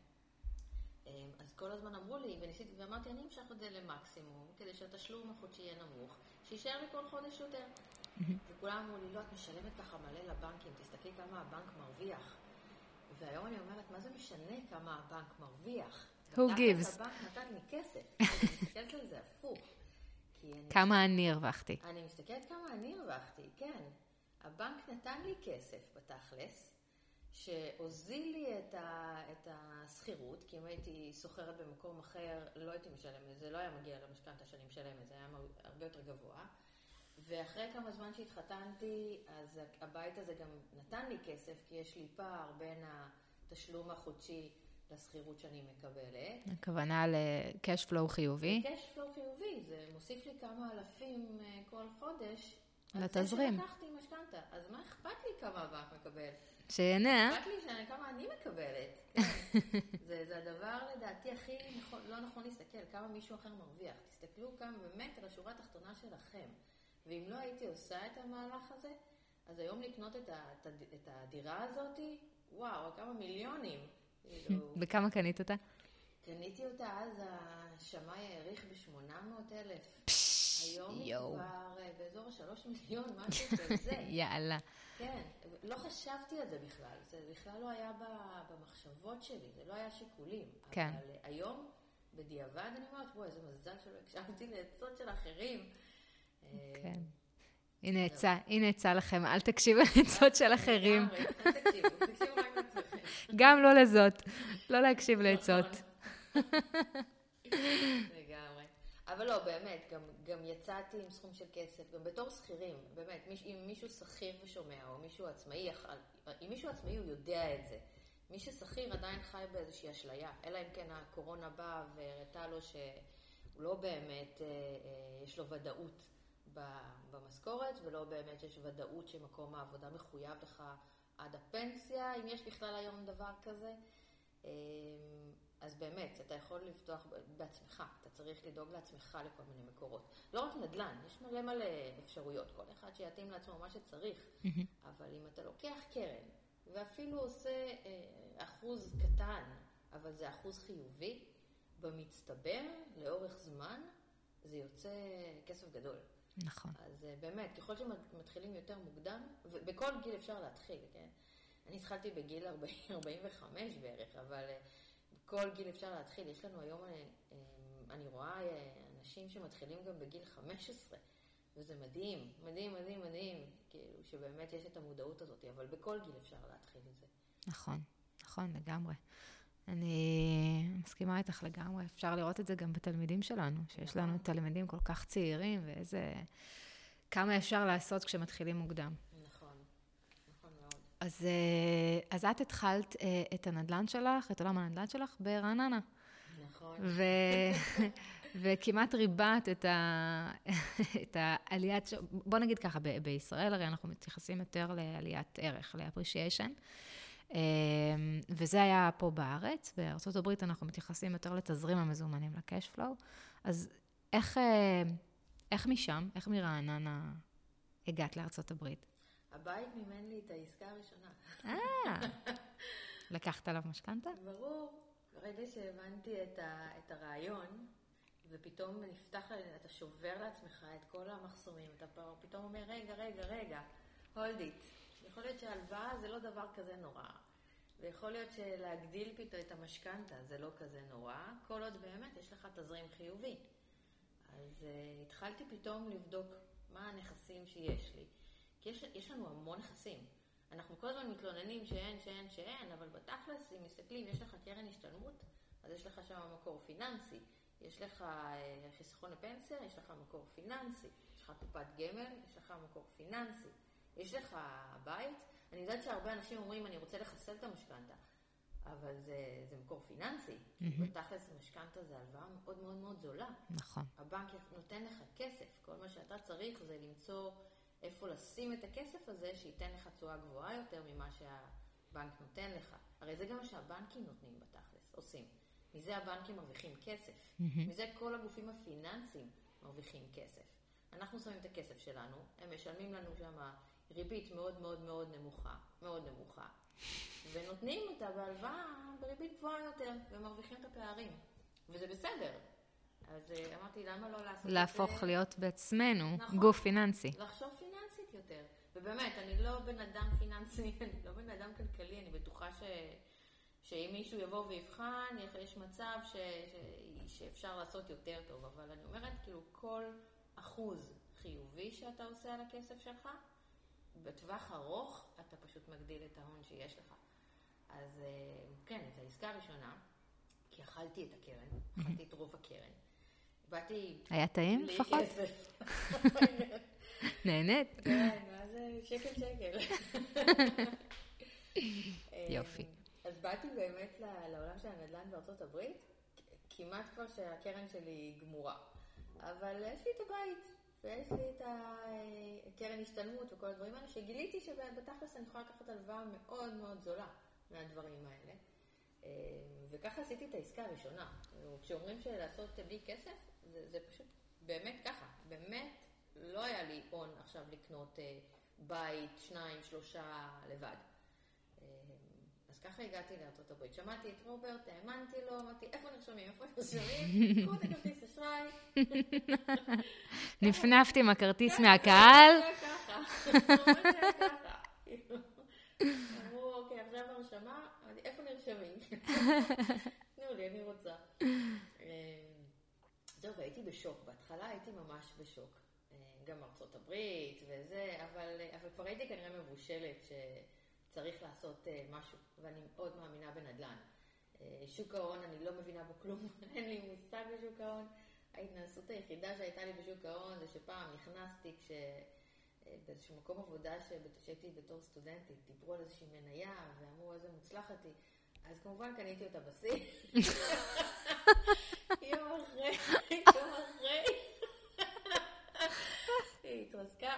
אמ, אז כל הזמן אמרו לי, וניסיתי, ואמרתי, אני אמשך את זה למקסימום, כדי שהתשלום החודשי יהיה נמוך, שיישאר לי כל חודש יותר. וכולם אמרו לי, לא, את משלמת ככה מלא לבנקים, תסתכלי כמה הבנק מרוויח. והיום אני אומרת, מה זה משנה כמה הבנק מרוויח? Who gives? הבנק נתן לי כסף. אני מסתכלת על זה הפוך. כמה אני הרווחתי. אני מסתכלת כמה אני הרווחתי, כן. הבנק נתן לי כסף בתכלס, שהוזיל לי את, ה, את השכירות, כי אם הייתי שוכרת במקום אחר, לא הייתי משלמת, זה לא היה מגיע למשכנתה שאני משלמת, זה היה הרבה יותר גבוה. ואחרי כמה זמן שהתחתנתי, אז הבית הזה גם נתן לי כסף, כי יש לי פער בין התשלום החודשי לשכירות שאני מקבלת. הכוונה ל-cash flow חיובי. cash flow חיובי, זה מוסיף לי כמה אלפים אה, כל חודש. לתזרים. על זה שלקחתי משכנתה, אז מה אכפת לי כמה הבנק מקבל? שיהנה, אה? אכפת לי שאני- כמה אני מקבלת. כן. זה, זה הדבר לדעתי הכי נכון, לא נכון להסתכל, כמה מישהו אחר מרוויח. תסתכלו כאן באמת על השורה התחתונה שלכם. ואם לא הייתי עושה את המהלך הזה, אז היום לקנות את, ה, את, את הדירה הזאת, וואו, כמה מיליונים. כאילו, בכמה קנית אותה? קניתי אותה אז, השמאי העריך ב-800,000. היום היא. כבר אה, באזור ה-3 מיליון, משהו כזה. יאללה. כן, לא חשבתי על זה בכלל, זה בכלל לא היה במחשבות שלי, זה לא היה שיקולים. כן. אבל אה, היום, בדיעבד, אני אומרת, וואי, איזה מזל שלא הקשבתי לעצות של אחרים. אה, כן. הנה עצה, הנה עצה לכם, אל תקשיבו לעצות של אחרים. גם לא לזאת. לא להקשיב לעצות. אבל לא, באמת, גם, גם יצאתי עם סכום של כסף, גם בתור שכירים, באמת, מיש, אם מישהו שכיר ושומע, או מישהו עצמאי, אם מישהו עצמאי הוא יודע את זה. מי ששכיר עדיין חי באיזושהי אשליה, אלא אם כן הקורונה באה והראתה לו שהוא לא באמת, אה, אה, יש לו ודאות במשכורת, ולא באמת יש ודאות שמקום העבודה מחויב לך עד הפנסיה, אם יש בכלל היום דבר כזה. אז באמת, אתה יכול לפתוח בעצמך, אתה צריך לדאוג לעצמך לכל מיני מקורות. לא רק נדל"ן, יש מלא מלא אפשרויות, כל אחד שיתאים לעצמו מה שצריך. אבל אם אתה לוקח קרן, ואפילו עושה אה, אחוז קטן, אבל זה אחוז חיובי, במצטבר, לאורך זמן, זה יוצא כסף גדול. נכון. אז אה, באמת, ככל שמתחילים יותר מוקדם, ובכל גיל אפשר להתחיל, כן? אני התחלתי בגיל 40, 45 בערך, אבל בכל גיל אפשר להתחיל. יש לנו היום, אה, אה, אני רואה אה, אנשים שמתחילים גם בגיל 15, וזה מדהים, מדהים, מדהים, מדהים, כאילו, שבאמת יש את המודעות הזאת, אבל בכל גיל אפשר להתחיל את זה. נכון, נכון, לגמרי. אני מסכימה איתך לגמרי. אפשר לראות את זה גם בתלמידים שלנו, שיש לנו נכון. תלמידים כל כך צעירים, ואיזה... כמה אפשר לעשות כשמתחילים מוקדם. אז, אה, אז את התחלת אה, את הנדל"ן שלך, את עולם הנדל"ן שלך, ברעננה. נכון. ו... וכמעט ריבעת את, ה... את העליית, בוא נגיד ככה, ב- בישראל הרי אנחנו מתייחסים יותר לעליית ערך, ל-appreciation, אמ, וזה היה פה בארץ, הברית אנחנו מתייחסים יותר לתזרים המזומנים, ל-cash flow, אז איך, אה, איך משם, איך מרעננה הגעת הברית? הבית מימן לי את העסקה הראשונה. אה, לקחת עליו משכנתה? ברור. ברגע שהבנתי את, ה, את הרעיון, ופתאום נפתח, אתה שובר לעצמך את כל המחסומים, אתה פתאום אומר, רגע, רגע, רגע, hold it. יכול להיות שהלוואה זה לא דבר כזה נורא. ויכול להיות שלהגדיל פתאום את המשכנתה זה לא כזה נורא, כל עוד באמת יש לך תזרים חיובי. אז uh, התחלתי פתאום לבדוק מה הנכסים שיש לי. יש, יש לנו המון נכסים. אנחנו כל הזמן מתלוננים שאין, שאין, שאין, אבל בתכלס, אם מסתכלים, יש לך קרן השתלמות, אז יש לך שם מקור פיננסי. יש לך אה, חיסכון לפנסיה, יש לך מקור פיננסי. יש לך קופת גמל, יש לך מקור פיננסי. יש לך בית. אני יודעת שהרבה אנשים אומרים, אני רוצה לחסל את המשכנתה, אבל זה, זה מקור פיננסי. בתכלס משכנתה זה הלוואה מאוד מאוד מאוד זולה. נכון. הבנק נותן לך כסף, כל מה שאתה צריך זה למצוא איפה לשים את הכסף הזה, שייתן לך תשואה גבוהה יותר ממה שהבנק נותן לך. הרי זה גם מה שהבנקים נותנים בתכלס, עושים. מזה הבנקים מרוויחים כסף. מזה כל הגופים הפיננסיים מרוויחים כסף. אנחנו שמים את הכסף שלנו, הם משלמים לנו שם ריבית מאוד מאוד מאוד נמוכה, מאוד נמוכה, ונותנים אותה בהלוואה בריבית גבוהה יותר, ומרוויחים את הפערים. וזה בסדר. אז אה, אמרתי, למה לא לעשות את זה? להפוך להיות בעצמנו נכון. גוף פיננסי. לחשוב פיננסית יותר. ובאמת, אני לא בן אדם פיננסי, אני לא בן אדם כלכלי, אני בטוחה ש... שאם מישהו יבוא ויבחן, יש מצב ש... ש... שאפשר לעשות יותר טוב, אבל אני אומרת, כאילו, כל אחוז חיובי שאתה עושה על הכסף שלך, בטווח ארוך אתה פשוט מגדיל את ההון שיש לך. אז אה, כן, את העסקה הראשונה, כי אכלתי את הקרן, אכלתי את רוב הקרן. באתי... היה טעים לפחות? נהנית? כן, מה זה שקל שקל. יופי. אז באתי באמת לעולם של הנדל"ן בארצות הברית, כמעט כבר שהקרן שלי גמורה. אבל יש לי את הבית, ויש לי את הקרן השתלמות וכל הדברים האלה, שגיליתי שבתכלס אני יכולה לקחת הלוואה מאוד מאוד זולה מהדברים האלה. אה, וככה עשיתי את העסקה הראשונה. כשאומרים שלעשות בלי כסף, זה, זה פשוט באמת ככה. באמת לא היה לי הון עכשיו לקנות אה, בית, שניים, שלושה לבד. אה, אז ככה הגעתי לארצות הברית. שמעתי את רוברט, האמנתי לו, אמרתי, איפה נרשמים? איפה נרשמים? קחו את הכרטיס אשראי. נפנפתי עם הכרטיס מהקהל. אמרו, אוקיי, עכשיו הרשמה, איפה נרשמים? תנו לי, אני רוצה. אה, זהו, והייתי בשוק. בהתחלה הייתי ממש בשוק. אה, גם ארצות הברית וזה, אבל, אבל כבר הייתי כנראה מבושלת שצריך לעשות אה, משהו, ואני מאוד מאמינה בנדל"ן. שוק ההון, אני לא מבינה בו כלום, אין לי מושג בשוק ההון. ההתנסות היחידה שהייתה לי בשוק ההון זה שפעם נכנסתי כש... באיזשהו מקום עבודה שהייתי בתור סטודנטית, דיברו על איזושהי מניה ואמרו איזה מוצלחת היא. אז כמובן קניתי אותה בשיא. יום אחרי, יום אחרי, היא התרסקה.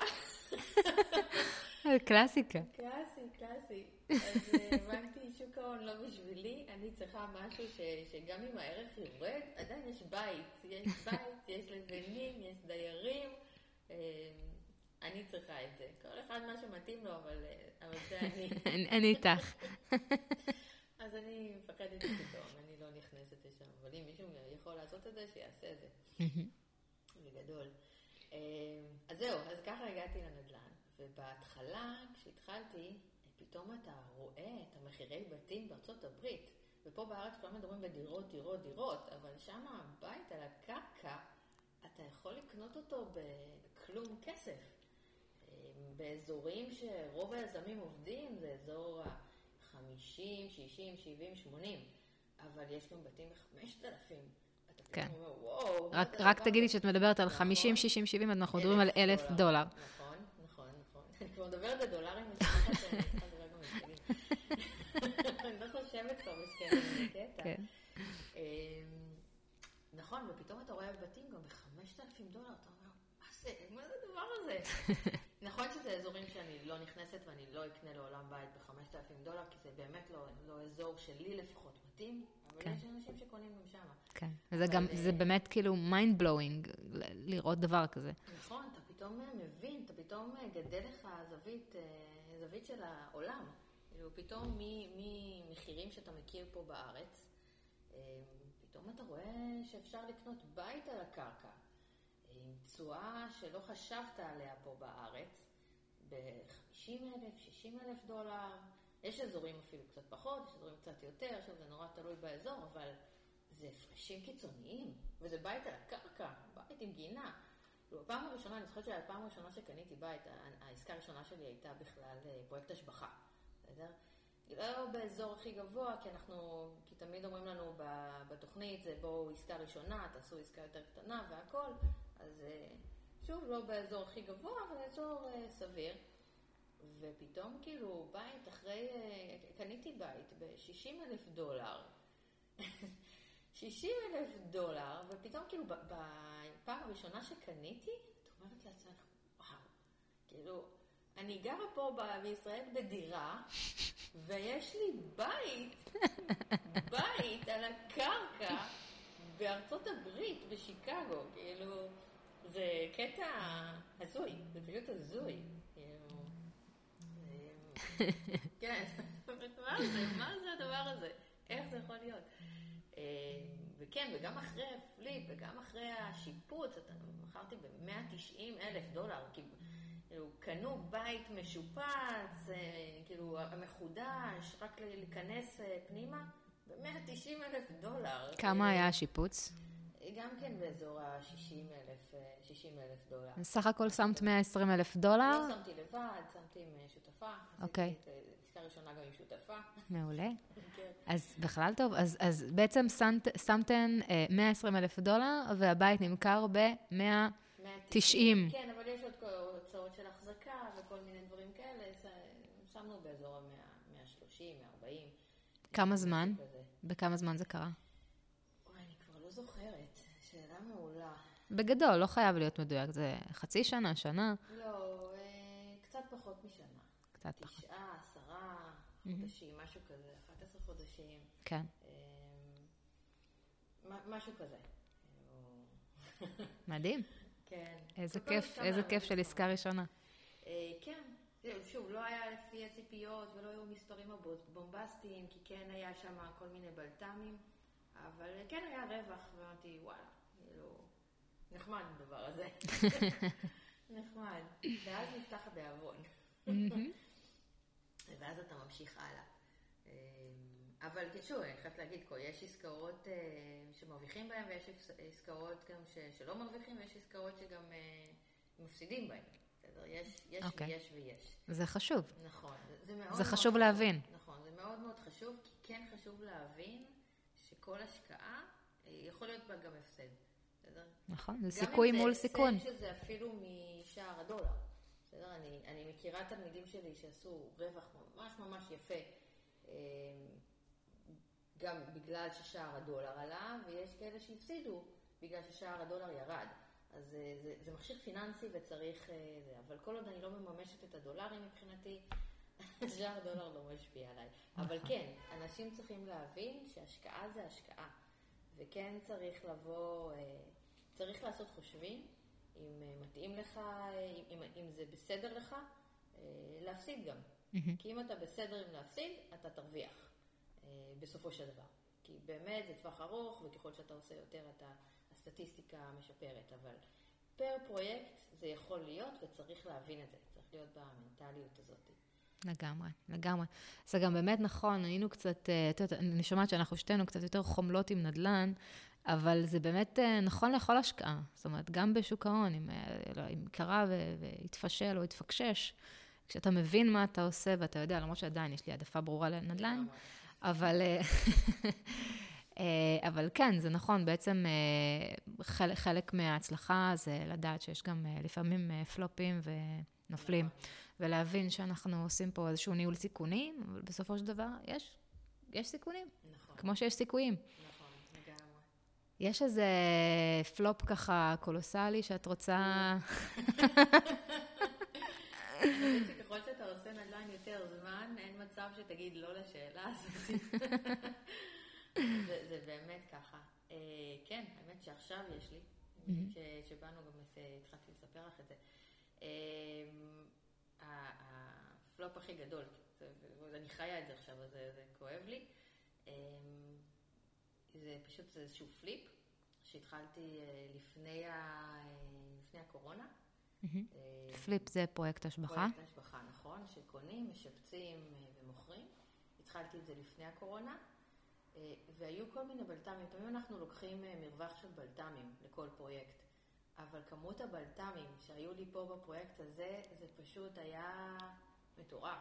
קלאסיקה. קלאסי, קלאסי. אז אה, הבנתי, שוק ההון לא בשבילי, אני צריכה משהו ש- שגם אם הערך יורד, עדיין יש בית. יש בית, יש לבנים, יש דיירים. אה, אני צריכה את זה. כל אחד מה שמתאים לו, אבל, אה, אבל זה אני. אני- אני איתך. אז אני מפחדת פתאום, אני לא נכנסת לשם. אבל אם מישהו יכול לעשות את זה, שיעשה את זה. בגדול. אה, אז זהו, אז ככה הגעתי לנדל"ן. ובהתחלה, כשהתחלתי, פתאום אתה רואה את המחירי בתים בארצות הברית. ופה בארץ כולם מדברים בדירות, דירות, דירות, אבל שם הבית על הקרקע, אתה יכול לקנות אותו בכלום כסף. אה, באזורים שרוב היזמים עובדים, זה אזור ה-50, 60, 70, 80, אבל יש גם בתים ב-5,000. כן. רק, רק תגידי הזה?" שאת מדברת על נכון. 50, 60, 70, אז אנחנו מדברים על אלף דולר. נכון, נכון, נכון. אני כבר מדברת בדולרים, אני לא חושבת כבר. כן. אמ, נכון, ופתאום אתה רואה בתים גם ב-5,000 דולר, אתה אומר, מה זה, מה זה הדבר הזה? נכון שזה אזורים שאני לא נכנסת ואני לא אקנה לעולם בית ב-5,000 דולר, כי זה באמת לא, לא אזור שלי לפחות מתאים, אבל כן. יש אנשים שקונים גם שם. כן. וזה גם, אבל, זה אה, באמת כאילו mind blowing לראות דבר כזה. נכון, אתה פתאום אה, מבין, אתה פתאום אה, גדל לך זווית, זווית של העולם. כאילו, פתאום ממחירים שאתה מכיר פה בארץ, פתאום אתה רואה שאפשר לקנות בית על הקרקע, עם תשואה שלא חשבת עליה פה בארץ, ב-50 אלף, 60 אלף דולר. יש אזורים אפילו קצת פחות, יש אזורים קצת יותר, עכשיו זה נורא תלוי באזור, אבל זה הפרשים קיצוניים, וזה בית על הקרקע, בית עם גינה. כאילו, הפעם הראשונה, אני זוכרת שהפעם הראשונה שקניתי בית, העסקה הראשונה שלי הייתה בכלל אה, פרויקט השבחה, בסדר? לא באזור הכי גבוה, כי אנחנו, כי תמיד אומרים לנו בתוכנית, זה בואו עסקה ראשונה, תעשו עסקה יותר קטנה והכל, אז אה, שוב, לא באזור הכי גבוה, אבל אזור אה, סביר. ופתאום כאילו בית אחרי, קניתי בית ב-60 אלף דולר. 60 אלף דולר, ופתאום כאילו בפעם הראשונה שקניתי, את אומרת לעצמך, וואו, כאילו, אני גרה פה בישראל בדירה, ויש לי בית, בית על הקרקע בארצות הברית, בשיקגו, כאילו, זה קטע הזוי, זה פשוט הזוי. כאילו, כן, מה זה, מה זה הדבר הזה? איך זה יכול להיות? אה, וכן, וגם אחרי הפליפ, וגם אחרי השיפוץ, מכרתי ב-190 אלף דולר, כאילו, קנו בית משופץ, אה, כאילו, מחודש, רק להיכנס אה, פנימה, ב-190 אלף דולר. כמה היה השיפוץ? גם כן באזור ה-60 אלף, 60 אלף דולר. סך הכל שמת 120 אלף דולר? לא שמתי לבד, שמתי עם שותפה. אוקיי. Okay. עסקה ראשונה גם עם שותפה. מעולה. כן. אז בכלל טוב, אז, אז בעצם שמת, שמתם 120 אה, אלף דולר, והבית נמכר ב-190. כן, אבל יש עוד הוצאות של החזקה וכל מיני דברים כאלה, שמנו באזור ה-130, 140. כמה זמן? בכמה זמן זה קרה? וואי, אני כבר לא זוכרת. שאלה מעולה. בגדול, לא חייב להיות מדויק, זה חצי שנה, שנה? לא, אה, קצת פחות משנה. קצת פחות. תשעה, עשרה חודשים, משהו כזה, 11 חודשים. כן. אמ, משהו כזה. מדהים. כן. איזה כיף, איזה כיף של עסקה ראשונה. אה, כן. שוב, לא היה לפי הציפיות ולא היו מספרים בומבסטיים, כי כן היה שם כל מיני בלת"מים, אבל כן היה רווח, ואמרתי, וואלה, כאילו, נחמד הדבר הזה. נחמד. ואז נפתח בעוון. ואז אתה ממשיך הלאה. אמ, אבל שוב, אני חייבת להגיד, יש עסקאות אה, שמרוויחים בהן ויש עסקאות גם שלא מרוויחים ויש עסקאות שגם אה, מפסידים בהן. בסדר? יש, יש okay. אוקיי. ויש ויש. זה חשוב. נכון. זה מאוד זה חשוב מאוד להבין. נכון, זה מאוד מאוד חשוב, כי כן חשוב להבין שכל השקעה, אה, יכול להיות בה גם הפסד. בסדר? נכון, זה סיכוי מול סיכון. גם אם זה הפסד שזה אפילו משער הדולר. בסדר? אני, אני מכירה תלמידים שלי שעשו רווח ממש ממש יפה, אמ, גם בגלל ששער הדולר עלה, ויש כאלה שהפסידו בגלל ששער הדולר ירד. אז זה, זה, זה מכשיר פיננסי וצריך אה, זה, אבל כל עוד אני לא מממשת את הדולרים מבחינתי, שער הדולר לא משפיע עליי. אבל נכון. כן, אנשים צריכים להבין שהשקעה זה השקעה, וכן צריך לבוא, אה, צריך לעשות חושבים. אם אה, מתאים לך, אה, אם, אם זה בסדר לך, אה, להפסיד גם. Mm-hmm. כי אם אתה בסדר עם להפסיד, אתה תרוויח בסופו של דבר. כי באמת זה טווח ארוך, וככל שאתה עושה יותר, אתה, הסטטיסטיקה משפרת. אבל פר פרויקט זה יכול להיות, וצריך להבין את זה. צריך להיות במנטליות הזאת. לגמרי, לגמרי. זה גם באמת נכון, היינו קצת, את יודעת, אני שומעת שאנחנו שתינו קצת יותר חומלות עם נדל"ן, אבל זה באמת אה, נכון לכל השקעה. זאת אומרת, גם בשוק ההון, אם, אה, לא, אם קרה והתפשל או התפקשש, כשאתה מבין מה אתה עושה ואתה יודע, למרות שעדיין יש לי העדפה ברורה לנדל"ן, אבל, אה, אבל כן, זה נכון, בעצם חלק, חלק מההצלחה זה לדעת שיש גם לפעמים פלופים ונופלים, ולהבין שאנחנו עושים פה איזשהו ניהול סיכונים, אבל בסופו של דבר יש, יש סיכונים, נכון. כמו שיש סיכויים. נכון. יש איזה פלופ ככה קולוסלי שאת רוצה... ככל שאתה עושה נדל"ן יותר זמן, אין מצב שתגיד לא לשאלה הזאת. זה באמת ככה. אה, כן, האמת שעכשיו יש לי, שבאנו גם, התחלתי לספר לך את זה. אה, הפלופ הכי גדול, אני חיה את זה עכשיו, אז זה כואב לי. אה, זה פשוט איזשהו flip שהתחלתי אה, לפני, ה... אה, לפני הקורונה. flip זה פרויקט השבחה. פרויקט השבחה, נכון, שקונים, משפצים אה, ומוכרים. התחלתי את זה לפני הקורונה, אה, והיו כל מיני בלת"מים. לפעמים אנחנו לוקחים אה, מרווח של בלת"מים לכל פרויקט, אבל כמות הבלת"מים שהיו לי פה בפרויקט הזה, זה פשוט היה מטורף.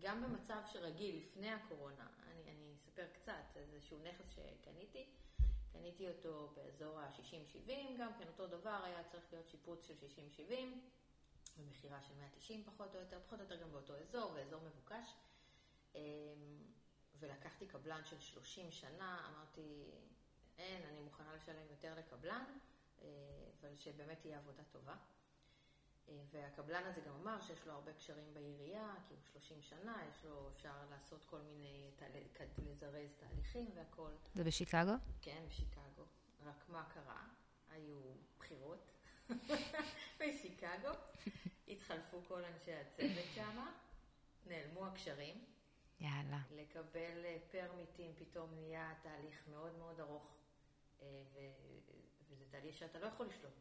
גם במצב שרגיל, לפני הקורונה, אני, אני אספר קצת, איזשהו נכס שקניתי, קניתי אותו באזור ה-60-70, גם כן אותו דבר, היה צריך להיות שיפוץ של 60-70, ומכירה של 190 פחות או יותר, פחות או יותר גם באותו אזור, ואזור מבוקש. אמ, ולקחתי קבלן של 30 שנה, אמרתי, אין, אני מוכנה לשלם יותר לקבלן, אה, אבל שבאמת תהיה עבודה טובה. אה, והקבלן הזה גם אמר שיש לו הרבה קשרים בעירייה, כי הוא 30 שנה, יש לו, אפשר לעשות כל מיני, לזרז תהליכים והכול. זה בשיקגו? כן, בשיקגו. רק מה קרה? היו בחירות בשיקגו, התחלפו כל אנשי הצוות שם, נעלמו הקשרים. יאללה. לקבל אה, פרמיטים פתאום נהיה תהליך מאוד מאוד ארוך, אה, וזה תהליך שאתה לא יכול לשלוט.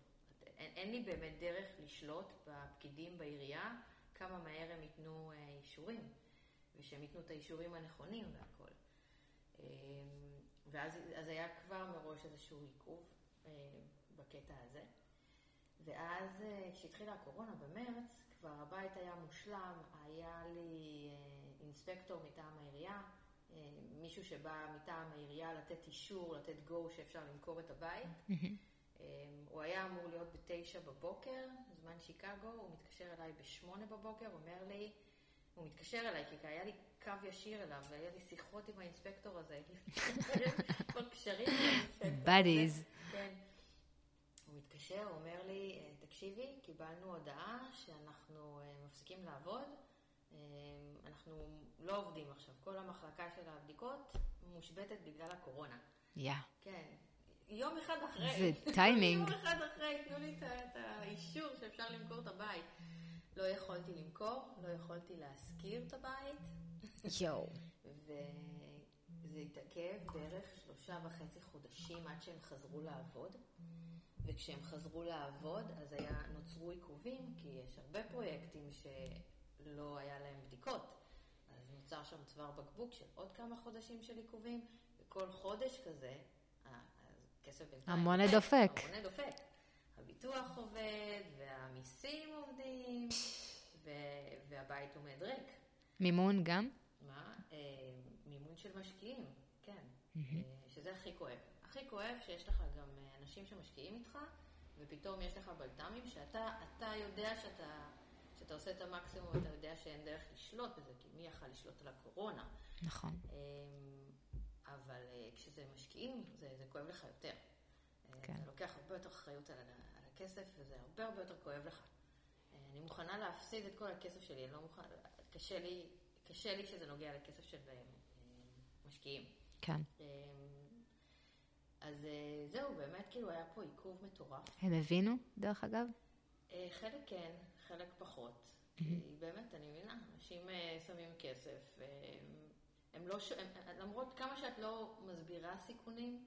אין, אין לי באמת דרך לשלוט בפקידים בעירייה, כמה מהר הם ייתנו אה, אישורים, ושהם ייתנו את האישורים הנכונים והכל. אה, ואז היה כבר מראש איזשהו עיכוב אה, בקטע הזה. ואז אה, כשהתחילה הקורונה במרץ, כבר הבית היה מושלם, היה לי אה, אינספקטור מטעם העירייה, אה, מישהו שבא מטעם העירייה לתת אישור, לתת גו שאפשר למכור את הבית. אמ, הוא היה אמור להיות בתשע בבוקר, זמן שיקגו, הוא מתקשר אליי בשמונה בבוקר, אומר לי, הוא מתקשר אליי, כי היה לי קו ישיר אליו, והיה לי שיחות עם האינספקטור הזה, כבר קשרים. בדיז. כן. הוא מתקשר, הוא אומר לי, אה, תקשיבי, קיבלנו הודעה שאנחנו אה, מפסיקים לעבוד, אמ, אנחנו לא עובדים עכשיו, כל המחלקה של הבדיקות מושבתת בגלל הקורונה. יא. Yeah. כן, יום אחד אחרי. זה טיימינג. יום אחד אחרי, תנו לי את האישור שאפשר למכור את הבית. לא יכולתי למכור, לא יכולתי להשכיר את הבית. יואו. וזה התעכב בערך שלושה וחצי חודשים עד שהם חזרו לעבוד. וכשהם חזרו לעבוד, אז היה, נוצרו עיכובים, כי יש הרבה פרויקטים שלא היה להם בדיקות. אז נוצר שם צוואר בקבוק של עוד כמה חודשים של עיכובים, וכל חודש כזה כסף בינתיים. המונה דופק. המונה דופק. הביטוח עובד, והמיסים עובדים, והבית עומד ריק. מימון גם? מה? אה, מימון של משקיעים, כן. אה, שזה הכי כואב. הכי כואב שיש לך גם אה, אנשים שמשקיעים איתך, ופתאום יש לך בלת"מים שאתה יודע שאתה, שאתה עושה את המקסימום, ואתה יודע שאין דרך לשלוט בזה, כי מי יכל לשלוט על הקורונה? נכון. אבל uh, כשזה משקיעים, זה, זה כואב לך יותר. אה, כן. אתה לוקח הרבה יותר אחריות על, על הכסף, וזה הרבה הרבה יותר כואב לך. Uh, אני מוכנה להפסיד את כל הכסף שלי, אני לא מוכנה, קשה לי, קשה לי כשזה נוגע לכסף של משקיעים. כן. אז זהו, באמת כאילו היה פה עיכוב מטורף. הם הבינו, דרך אגב? חלק כן, חלק פחות. Mm-hmm. כי באמת, אני מבינה, אנשים שמים כסף, הם לא, ש... הם, למרות כמה שאת לא מסבירה סיכונים,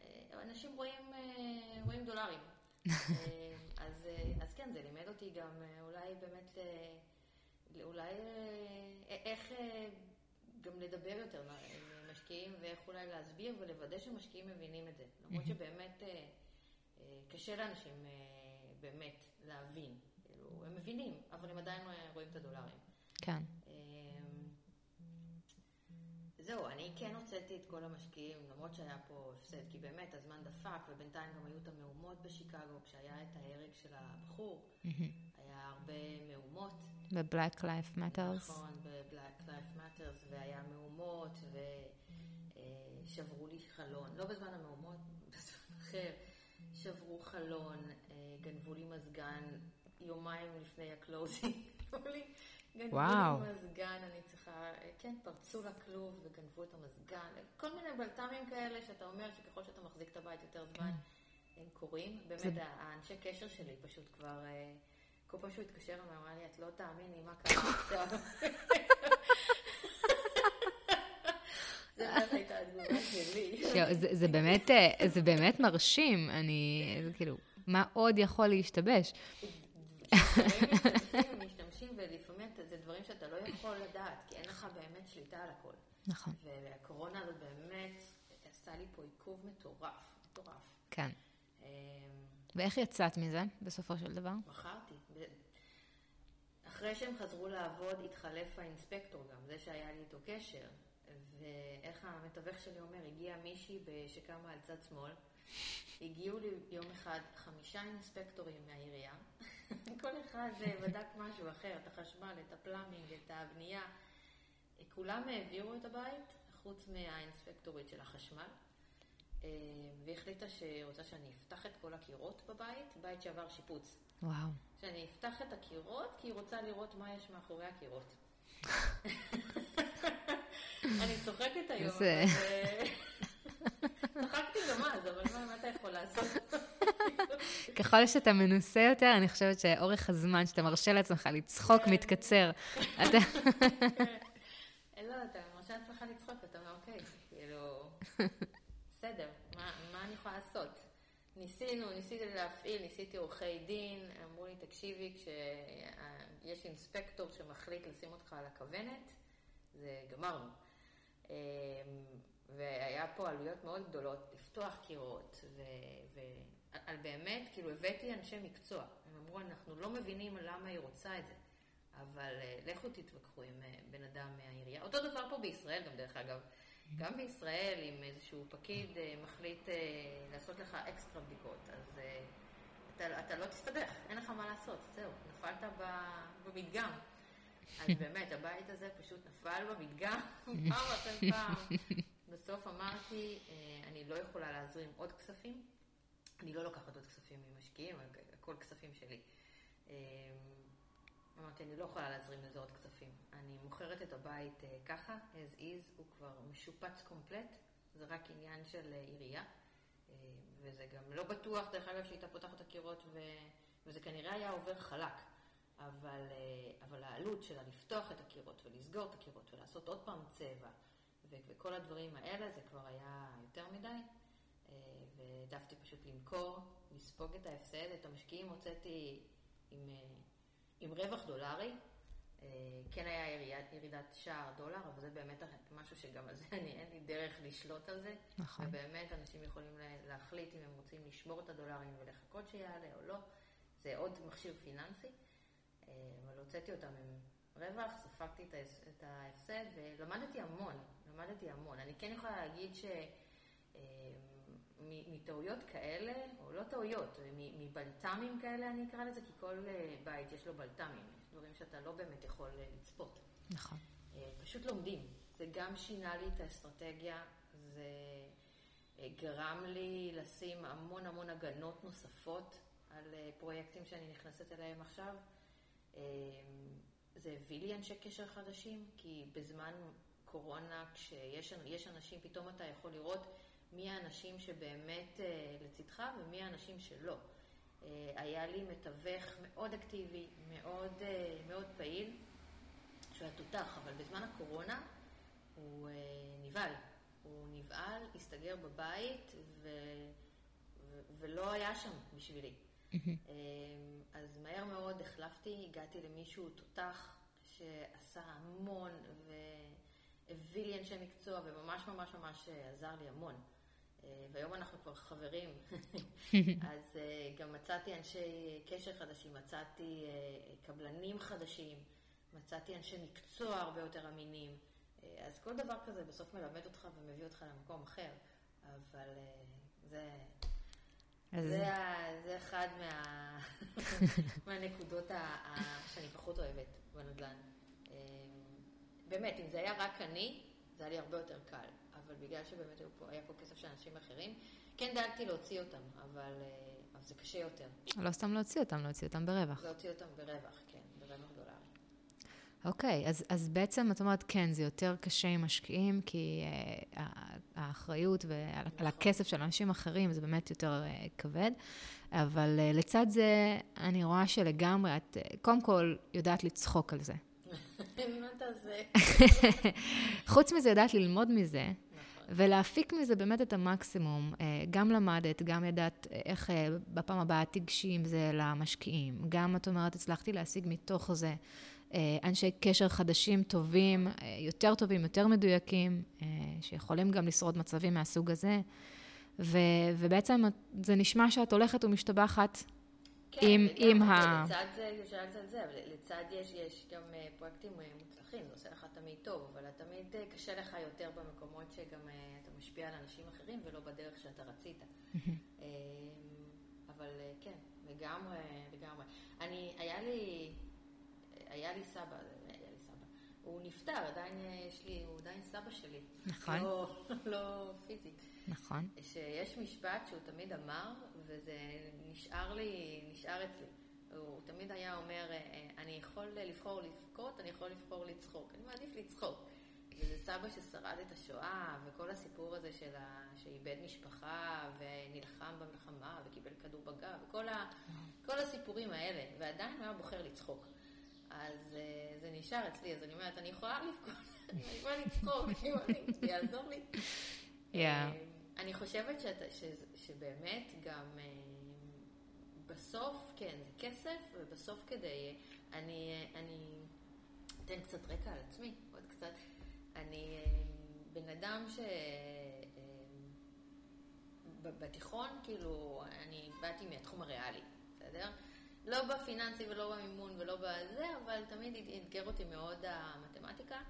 אה, אנשים רואים, אה, רואים דולרים. אה, אז, אז כן, זה לימד אותי גם אולי באמת, אולי איך גם לדבר יותר עם משקיעים ואיך אולי להסביר ולוודא שמשקיעים מבינים את זה. למרות שבאמת קשה לאנשים באמת להבין. כאילו, הם מבינים, אבל הם עדיין רואים את הדולרים. כן. זהו, אני כן הוצאתי את כל המשקיעים, למרות שהיה פה הפסד, כי באמת הזמן דפק, ובינתיים גם היו את המהומות בשיקגו, כשהיה את ההרג של הבחור, היה הרבה מהומות. ב-Black Life Matters. נכון, ב-Black Life Matters, והיה מהומות, ושברו לי חלון, לא בזמן המהומות, בזמן אחר, שברו חלון, אה, גנבו לי מזגן יומיים לפני ה closing. גנבו לי מזגן, אני צריכה, כן, פרצו לכלוב וגנבו את המזגן, כל מיני בלת"מים כאלה שאתה אומר שככל שאתה מחזיק את הבית יותר זמן, כן. הם קורים. באמת, האנשי קשר שלי פשוט כבר, אה, כל פעם שהוא התקשר, הוא אמר לי, את לא תאמיני מה קרה עכשיו. זה באמת, אה, זה באמת מרשים, אני, כאילו, מה עוד יכול להשתבש? אתה- זה דברים שאתה לא יכול לדעת, כי אין לך באמת שליטה על הכל. נכון, והקורונה הזאת באמת עשתה לי פה עיכוב מטורף, מטורף. כן. אמ, ואיך יצאת מזה, בסופו של דבר? מכרתי. אחרי שהם חזרו לעבוד, התחלף האינספקטור גם, זה שהיה לי איתו קשר. ואיך המתווך שלי אומר, הגיעה מישהי שקמה על צד שמאל, הגיעו לי יום אחד חמישה אינספקטורים מהעירייה, כל אחד אה, בדק משהו אחר, את החשמל, את הפלאמינג, את הבנייה. כולם העבירו את הבית, חוץ מהאינספקטורית של החשמל, אה, והחליטה שהיא רוצה שאני אפתח את כל הקירות בבית, בית שעבר שיפוץ. וואו. שאני אפתח את הקירות, כי היא רוצה לראות מה יש מאחורי הקירות. אני צוחקת היום. אה, צחקתי גם אז, אבל מה אתה יכול לעשות? ככל שאתה מנוסה יותר, אני חושבת שאורך הזמן שאתה מרשה לעצמך לצחוק מתקצר. אתה... לא, אתה מרשה לעצמך לצחוק, אתה אומר, אוקיי, כאילו, בסדר, מה, אני יכולה לעשות? ניסינו, ניסיתי להפעיל, ניסיתי עורכי דין, אמרו לי, תקשיבי, כשיש אינספקטור שמחליט לשים אותך על הכוונת, זה גמרנו. אמ, והיה פה עלויות מאוד גדולות, לפתוח קירות, ועל באמת, כאילו, הבאתי אנשי מקצוע. הם אמרו, אנחנו לא מבינים למה היא רוצה את זה. אבל אה, לכו תתווכחו עם אה, בן אדם מהעירייה. אותו דבר פה בישראל גם, דרך אגב. גם בישראל, אם איזשהו פקיד אה, מחליט אה, לעשות לך אקסטרה בדיקות, אז אה, אתה, אתה לא תסתבך, אין לך מה לעשות, זהו, נפלת במדגם. אז באמת, הבית הזה פשוט נפל במדגם, פעם אחרי פעם. בסוף אמרתי, אני לא יכולה להזרים עוד כספים, אני לא לוקחת עוד כספים ממשקיעים, הכל כספים שלי. אה, אמרתי, אני לא יכולה להזרים לזה עוד כספים. אני מוכרת את הבית אה, ככה, as is, הוא כבר משופץ קומפלט, זה רק עניין של אה, עירייה. אה, וזה גם לא בטוח, דרך אגב, שהייתה פותחת את הקירות, ו... וזה כנראה היה עובר חלק. אבל, אה, אבל העלות שלה לפתוח את הקירות ולסגור את הקירות ולעשות עוד פעם צבע ו- וכל הדברים האלה, זה כבר היה יותר מדי. אה, והעדפתי פשוט למכור, לספוג את ההפסד. את המשקיעים הוצאתי עם, אה, עם רווח דולרי. אה, כן היה ירידת, ירידת שער דולר, אבל זה באמת משהו שגם על זה אני, אין לי דרך לשלוט על זה. נכון. ובאמת אנשים יכולים לה- להחליט אם הם רוצים לשמור את הדולרים ולחכות שיעלה או לא. זה עוד מכשיר פיננסי. אבל הוצאתי אותם עם רווח, ספגתי את ההפסד ולמדתי המון, למדתי המון. אני כן יכולה להגיד שמטעויות כאלה, או לא טעויות, מ- מבלת"מים כאלה אני אקרא לזה, כי כל אה, בית יש לו בלת"מים, יש דברים שאתה לא באמת יכול אה, לצפות. נכון. אה, פשוט לומדים. זה גם שינה לי את האסטרטגיה, זה אה, גרם לי לשים המון המון הגנות נוספות על אה, פרויקטים שאני נכנסת אליהם עכשיו. אה, זה הביא לי אנשי קשר חדשים, כי בזמן קורונה, כשיש יש אנשים, פתאום אתה יכול לראות מי האנשים שבאמת אה, לצדך ומי האנשים שלא. אה, היה לי מתווך מאוד אקטיבי, מאוד, אה, מאוד פעיל, שהוא היה תותח, אבל בזמן הקורונה הוא נבהל. הוא נבהל, הסתגר בבית ו... ו... ולא היה שם בשבילי. אז מהר מאוד החלפתי, הגעתי למישהו תותח שעשה המון והביא לי אנשי מקצוע וממש ממש ממש עזר לי המון. אה, והיום אנחנו כבר חברים, אז אה, גם מצאתי אנשי קשר חדשים, מצאתי אה, קבלנים חדשים, מצאתי אנשי מקצוע הרבה יותר אמינים. אז כל דבר כזה בסוף מלמד אותך ומביא אותך למקום אחר, אבל זה... אז זה, זה אחד מה... מהנקודות ה... שאני פחות אוהבת בנדל"ן. אמ, באמת, אם זה היה רק אני, זה היה לי הרבה יותר קל. אבל בגלל שבאמת היו פה, היה פה כסף של אנשים אחרים, כן דאגתי להוציא אותם, אבל, אה, אבל זה קשה יותר. לא סתם להוציא אותם, להוציא אותם ברווח. להוציא אותם ברווח, כן, ברווח דולרי. אוקיי, אז, אז בעצם את אומרת, כן, זה יותר קשה עם משקיעים, כי uh, האחריות ועל על הכסף של אנשים אחרים זה באמת יותר uh, כבד, אבל uh, לצד זה, אני רואה שלגמרי את, uh, קודם כל, יודעת לצחוק על זה. חוץ מזה, יודעת ללמוד מזה, נכון. ולהפיק מזה באמת את המקסימום. אה, גם למדת, גם ידעת איך אה, בפעם הבאה תיגשי עם זה למשקיעים. גם, את אומרת, הצלחתי להשיג מתוך זה אה, אנשי קשר חדשים, טובים, יותר טובים, יותר מדויקים, שיכולים גם לשרוד מצבים מהסוג הזה. ו, ובעצם זה נשמע שאת הולכת ומשתבחת כן, עם, עם ה... לצד זה, שאלת על זה, אבל לצד יש, יש גם פרויקטים מוצלחים, זה עושה לך תמיד טוב, אבל תמיד קשה לך יותר במקומות שגם אתה משפיע על אנשים אחרים ולא בדרך שאתה רצית. אבל כן, לגמרי, לגמרי. אני, היה לי, היה לי סבא, היה לי סבא. הוא נפטר, עדיין יש לי, הוא עדיין סבא שלי. נכון. לא, לא פיזית. נכון. שיש משפט שהוא תמיד אמר, וזה נשאר לי, נשאר אצלי. הוא תמיד היה אומר, אני יכול לבחור לבכות, אני יכול לבחור לצחוק. אני מעדיף לצחוק. וזה סבא ששרד את השואה, וכל הסיפור הזה של ה... שאיבד משפחה, ונלחם במלחמה, וקיבל כדור בגב, וכל ה... כל הסיפורים האלה, ועדיין הוא היה בוחר לצחוק. אז uh, זה נשאר אצלי, אז אני אומרת, אני יכולה לבכות, אני יכולה לצחוק, יעזור לי. אני חושבת שאת, ש, שבאמת גם uh, בסוף, כן, זה כסף, ובסוף כדי, אני, אני אתן קצת רקע על עצמי, עוד קצת. אני אה, בן אדם ש... אה, בתיכון, כאילו, אני באתי מהתחום הריאלי, בסדר? לא בפיננסי ולא במימון ולא בזה, אבל תמיד אתגר אותי מאוד המתמטיקה.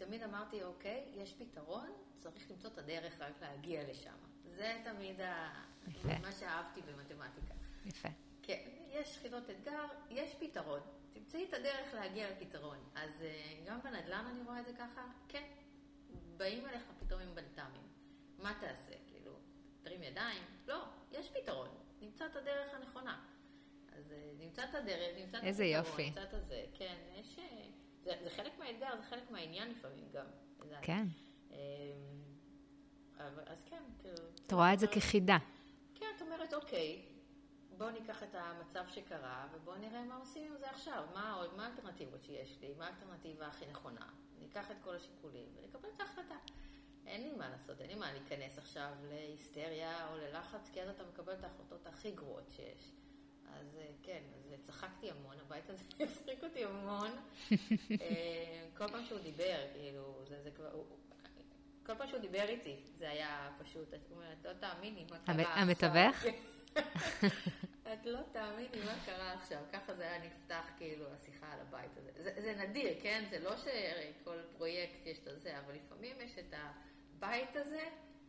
אה, תמיד אמרתי, אוקיי, יש פתרון, צריך למצוא את הדרך רק להגיע לשם. זה תמיד ה... מה שאהבתי במתמטיקה. יפה. כן, יש חילות אתגר, יש פתרון. תמצאי את הדרך להגיע לפתרון. אז אה, גם בנדל"ן אני רואה את זה ככה, כן, באים אליך פתאום עם בנת"מים. מה תעשה? כאילו, תרים ידיים? לא, יש פתרון. נמצא את הדרך הנכונה. אז אה, נמצא את הדרך, נמצא את הפתרון. נמצא את הזה. כן, יש... זה, זה חלק מהאתגר, זה חלק מהעניין לפעמים גם. כן. אז כן, כאילו... את רואה את זה כחידה. כן, את אומרת, אוקיי, בואו ניקח את המצב שקרה, ובואו נראה מה עושים עם זה עכשיו. מה מה האלטרנטיבות שיש לי? מה האלטרנטיבה הכי נכונה? ניקח את כל השיקולים ונקבל את ההחלטה. אין לי מה לעשות, אין לי מה להיכנס עכשיו להיסטריה או ללחץ, כי אז אתה מקבל את ההחלטות הכי גרועות שיש. אז אה, כן, אז צחקתי המון, הבית הזה אותי המון. אה, כל פעם שהוא דיבר, כאילו, זה, זה כבר... כל פעם שהוא דיבר איתי, זה היה פשוט, את אומרת, לא תאמיני מה קרה עכשיו. המתווך? את לא תאמיני מה קרה עכשיו, ככה זה היה נפתח כאילו השיחה על הבית הזה. זה, זה נדיר, כן? זה לא שכל פרויקט יש את זה, אבל לפעמים יש את הבית הזה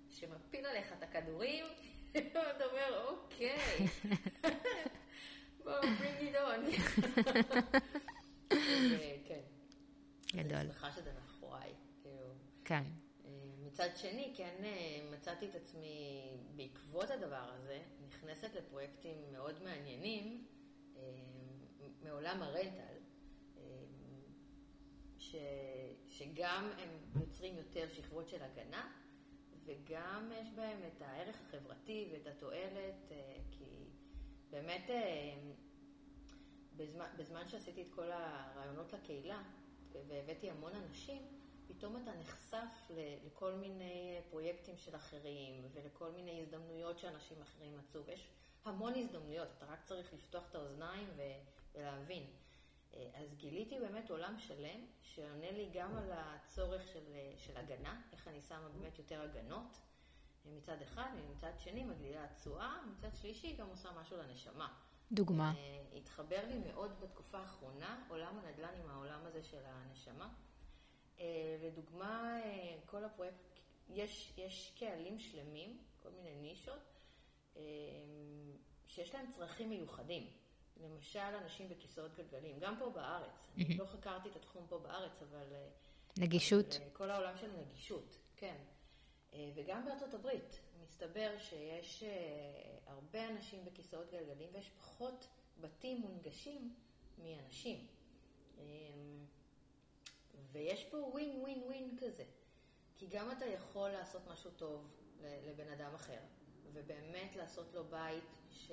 שמפיל עליך את הכדורים, ואתה אומר, אוקיי, בואו, bring it on. כן. גדול. אני שמחה שזה מאחוריי, כאילו. כן. מצד שני, כן אה, מצאתי את עצמי בעקבות הדבר הזה, נכנסת לפרויקטים מאוד מעניינים אה, מעולם הרנטל, אה, ש, שגם הם יוצרים יותר שכבות של הגנה, וגם יש בהם את הערך החברתי ואת התועלת, כי באמת בזמן, בזמן שעשיתי את כל הרעיונות לקהילה, והבאתי המון אנשים, פתאום אתה נחשף לכל מיני פרויקטים של אחרים ולכל מיני הזדמנויות שאנשים אחרים מצאו. ויש המון הזדמנויות, אתה רק צריך לפתוח את האוזניים ולהבין. אה, אז גיליתי באמת עולם שלם שעונה לי גם על הצורך של, של הגנה, איך אני שמה באמת יותר הגנות מצד אחד, ומצד שני מגדילה התשואה, מצד שלישי גם עושה משהו לנשמה. דוגמה. אה, התחבר לי מאוד בתקופה האחרונה עולם הנדל"ן עם העולם הזה של הנשמה. אה, לדוגמה, אה, כל הפרויקט, יש, יש קהלים שלמים, כל מיני נישות, אה, שיש להם צרכים מיוחדים. למשל, אנשים בכיסאות גלגלים, גם פה בארץ. Mm-hmm. אני לא חקרתי את התחום פה בארץ, אבל... נגישות. אבל כל העולם של נגישות, כן. וגם בארצות הברית, מסתבר שיש הרבה אנשים בכיסאות גלגלים ויש פחות בתים מונגשים מאנשים. ויש פה ווין ווין ווין כזה. כי גם אתה יכול לעשות משהו טוב לבן אדם אחר, ובאמת לעשות לו בית ש...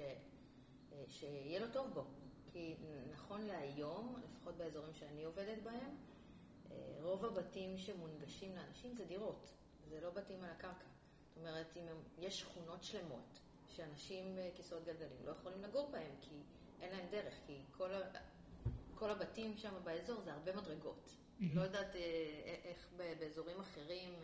אה, שיהיה לו טוב בו. כי נכון להיום, לפחות באזורים שאני עובדת בהם, אה, רוב הבתים שמונגשים לאנשים זה דירות, זה לא בתים על הקרקע. זאת אומרת, אם הם, יש שכונות שלמות שאנשים בכיסאות גלגלים לא יכולים לגור בהם, כי אין להם דרך, כי כל, ה, כל הבתים שם באזור זה הרבה מדרגות. Mm-hmm. לא יודעת איך באזורים אחרים,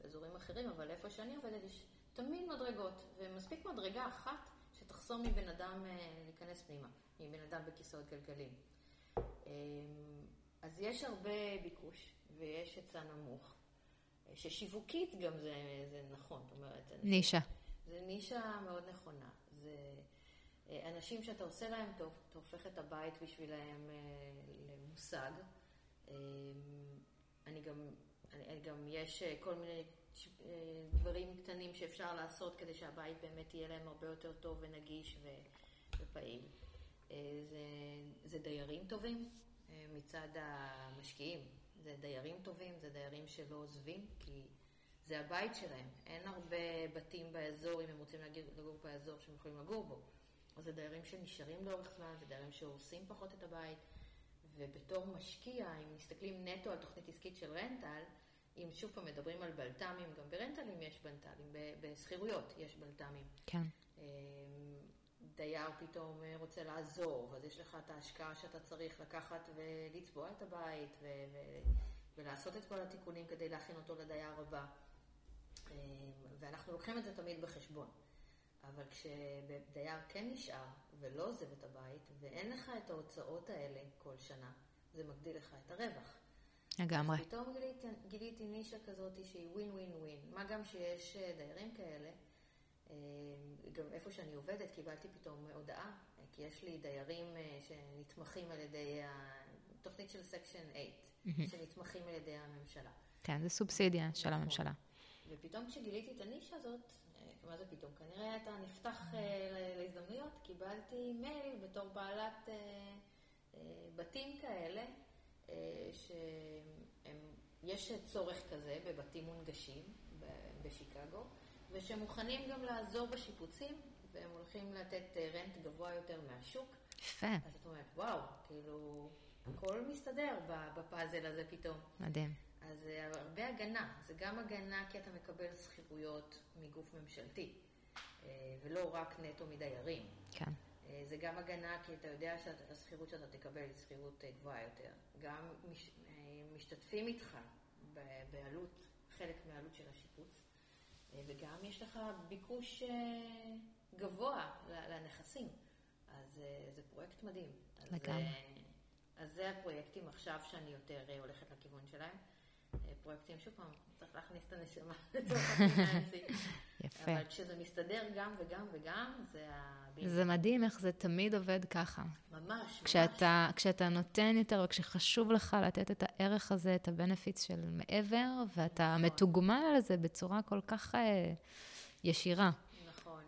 באזורים אחרים, אבל איפה שאני עובדת יש תמיד מדרגות, ומספיק מדרגה אחת שתחסום מבן אדם להיכנס פנימה, מבן אדם בכיסאות גלגלים. אז יש הרבה ביקוש ויש היצע נמוך, ששיווקית גם זה, זה נכון, זאת אומרת... נישה. זה נישה מאוד נכונה. זה אנשים שאתה עושה להם טוב, אתה הופך את הבית בשבילהם למושג. אני גם, אני גם, יש כל מיני דברים קטנים שאפשר לעשות כדי שהבית באמת יהיה להם הרבה יותר טוב ונגיש ופעיל. זה, זה דיירים טובים. מצד המשקיעים. זה דיירים טובים, זה דיירים שלא עוזבים, כי זה הבית שלהם. אין הרבה בתים באזור, אם הם רוצים לגור באזור, שהם יכולים לגור בו. אז זה דיירים שנשארים לאורך זמן, זה דיירים שהורסים פחות את הבית. ובתור משקיע, אם מסתכלים נטו על תוכנית עסקית של רנטל, אם שוב פעם מדברים על בלת"מים, גם ברנטלים יש בלת"מים, בשכירויות יש בלת"מים. כן. דייר פתאום רוצה לעזור, אז יש לך את ההשקעה שאתה צריך לקחת ולצבוע את הבית ו- ו- ולעשות את כל התיקונים כדי להכין אותו לדייר הבא. ואנחנו לוקחים את זה תמיד בחשבון. אבל כשדייר כן נשאר ולא עוזב את הבית, ואין לך את ההוצאות האלה כל שנה, זה מגדיל לך את הרווח. לגמרי. פתאום גיליתי, גיליתי נישה כזאת שהיא ווין ווין ווין. מה גם שיש דיירים כאלה. גם איפה שאני עובדת קיבלתי פתאום הודעה, כי יש לי דיירים שנתמכים על ידי התוכנית של Section 8, שנתמכים על ידי הממשלה. כן, זה סובסידיה של נכון. הממשלה. ופתאום כשגיליתי את הנישה הזאת, מה זה פתאום? כנראה אתה נפתח להזדמנויות, קיבלתי מייל בתור בעלת בתים כאלה, שיש צורך כזה בבתים מונגשים בשיקגו. ושמוכנים גם לעזור בשיפוצים, והם הולכים לתת רנט גבוה יותר מהשוק. יפה. אז את אומרת, וואו, כאילו, הכל מסתדר בפאזל הזה פתאום. מדהים. אז זה הרבה הגנה. זה גם הגנה כי אתה מקבל שכירויות מגוף ממשלתי, ולא רק נטו מדיירים. כן. זה גם הגנה כי אתה יודע שהשכירות שאתה תקבל היא שכירות גבוהה יותר. גם משתתפים איתך בעלות, חלק מהעלות של השיפוץ. וגם יש לך ביקוש גבוה לנכסים. אז זה פרויקט מדהים. לגמרי. אז זה הפרויקטים עכשיו שאני יותר הולכת לכיוון שלהם. פרויקטים, שוב פעם, צריך להכניס את הנשמה לתוך הפיננסי. יפה. אבל כשזה מסתדר גם וגם וגם, זה הביזנס. זה מדהים איך זה תמיד עובד ככה. ממש, כשאתה, כשאתה נותן יותר, וכשחשוב לך לתת את הערך הזה, את הבנפיץ של מעבר, ואתה נכון. מתוגמל על זה בצורה כל כך אה, ישירה. נכון,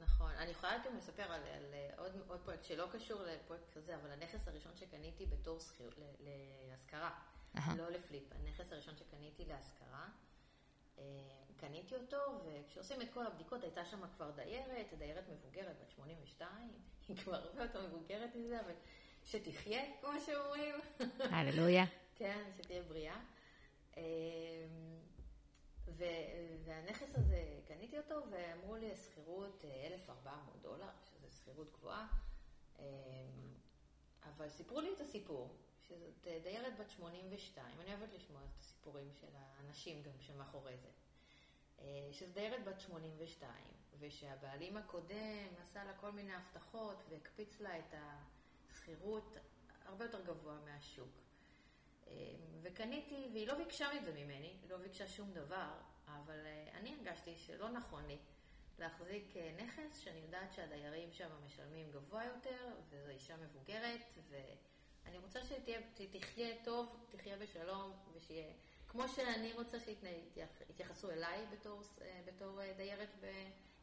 נכון. אני יכולה גם לספר על, על עוד, עוד פרויקט שלא קשור לפרויקט כזה, אבל הנכס הראשון שקניתי בתור שכיר, להשכרה. לא לפליפ, הנכס הראשון שקניתי להשכרה, אה, קניתי אותו, וכשעושים את כל הבדיקות הייתה שם כבר דיירת, דיירת מבוגרת בת 82, היא כבר הרבה יותר מבוגרת מזה, אבל שתחיה, כמו שאומרים. הללויה. כן, שתהיה בריאה. אה, ו- והנכס הזה, קניתי אותו, ואמרו לי שכירות 1,400 דולר, שזה שכירות גבוהה. אה, אבל סיפרו לי את הסיפור, שזאת דיירת בת 82, אני אוהבת לשמוע את הסיפורים של האנשים גם שמאחורי זה. אה, שזו דיירת בת 82, ושהבעלים הקודם עשה לה כל מיני הבטחות והקפיץ לה את השכירות הרבה יותר גבוה מהשוק. אה, וקניתי, והיא לא ביקשה את זה ממני, לא ביקשה שום דבר, אבל אה, אני הרגשתי שלא נכון לי להחזיק נכס שאני יודעת שהדיירים שם משלמים גבוה יותר, וזו אישה מבוגרת, ואני רוצה שתחיה טוב, תחיה בשלום, ושיהיה... כמו שאני רוצה שיתייחסו אליי בתור, בתור דיירת, ב,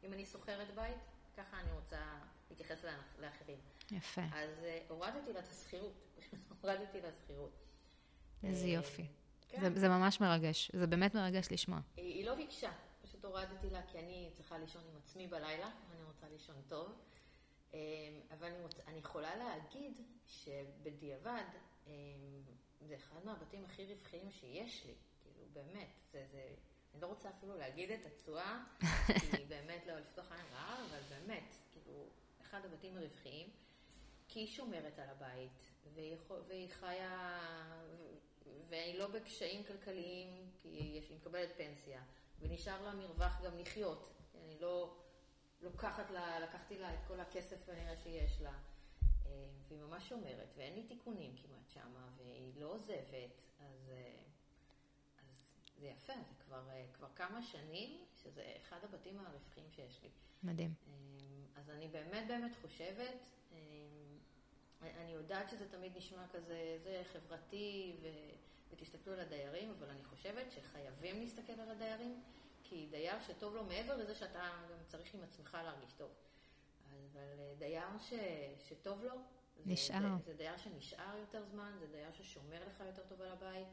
אם אני שוכרת בית, ככה אני רוצה להתייחס לאחרים. יפה. אז הורדתי לה את השכירות, הורדתי לה שכירות. איזה יופי. כן. זה, זה ממש מרגש, זה באמת מרגש לשמוע. היא, היא לא ביקשה, פשוט הורדתי לה כי אני צריכה לישון עם עצמי בלילה, ואני רוצה לישון טוב. אבל אני, רוצה, אני יכולה להגיד שבדיעבד, אמ, זה אחד מהבתים הכי רווחיים שיש לי, כאילו, באמת, זה, זה, אני לא רוצה אפילו להגיד את התשואה, כי באמת לא לפתוח עין רעה, אבל באמת, כאילו, אחד הבתים הרווחיים, כי היא שומרת על הבית, והיא, והיא חיה, והיא לא בקשיים כלכליים, כי היא מקבלת פנסיה, ונשאר לה מרווח גם לחיות. אני לא לוקחת לה, לקחתי לה את כל הכסף כנראה שיש לה. אה, והיא ממש שומרת, ואין לי תיקונים כמעט שמה, והיא לא עוזבת, אז, אה, אז זה יפה, זה כבר, אה, כבר כמה שנים, שזה אחד הבתים הרווחים שיש לי. מדהים. אז אני באמת באמת חושבת, אני יודעת שזה תמיד נשמע כזה, זה חברתי, ו, ותסתכלו על הדיירים, אבל אני חושבת שחייבים להסתכל על הדיירים, כי דייר שטוב לו מעבר לזה שאתה גם צריך עם עצמך להרגיש טוב. אבל אה, דייר ש, שטוב לו, נשאר. זה, זה, דייר שנשאר יותר זמן, זה דייר ששומר לך יותר טוב על הבית.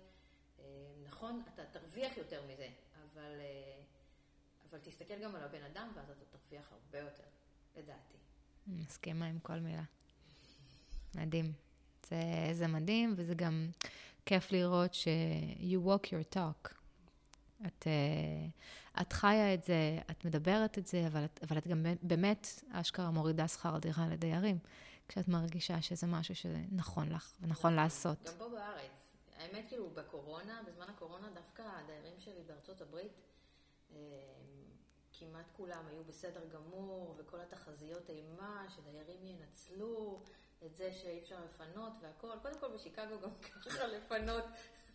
אה, נכון, אתה תרוויח יותר מזה, אבל, אה, אבל תסתכל גם על הבן אדם, ואז אתה תרוויח הרבה יותר, לדעתי. מסכימה עם כל מילה. מדהים. זה, זה מדהים, וזה גם כיף לראות ש- you walk your talk. את, uh, את חיה את זה, את מדברת את זה, אבל את, אבל את גם באמת, אשכרה מורידה שכר דירה לדיירים, כשאת מרגישה שזה משהו שנכון לך ונכון לעשות. גם פה בארץ. האמת, כאילו, בקורונה, בזמן הקורונה, דווקא הדיירים שלי בארצות הברית, אה, כמעט כולם היו בסדר גמור, וכל התחזיות אימה שדיירים ינצלו את זה שאי אפשר לפנות והכול. קודם כל בשיקגו גם ככה לפנות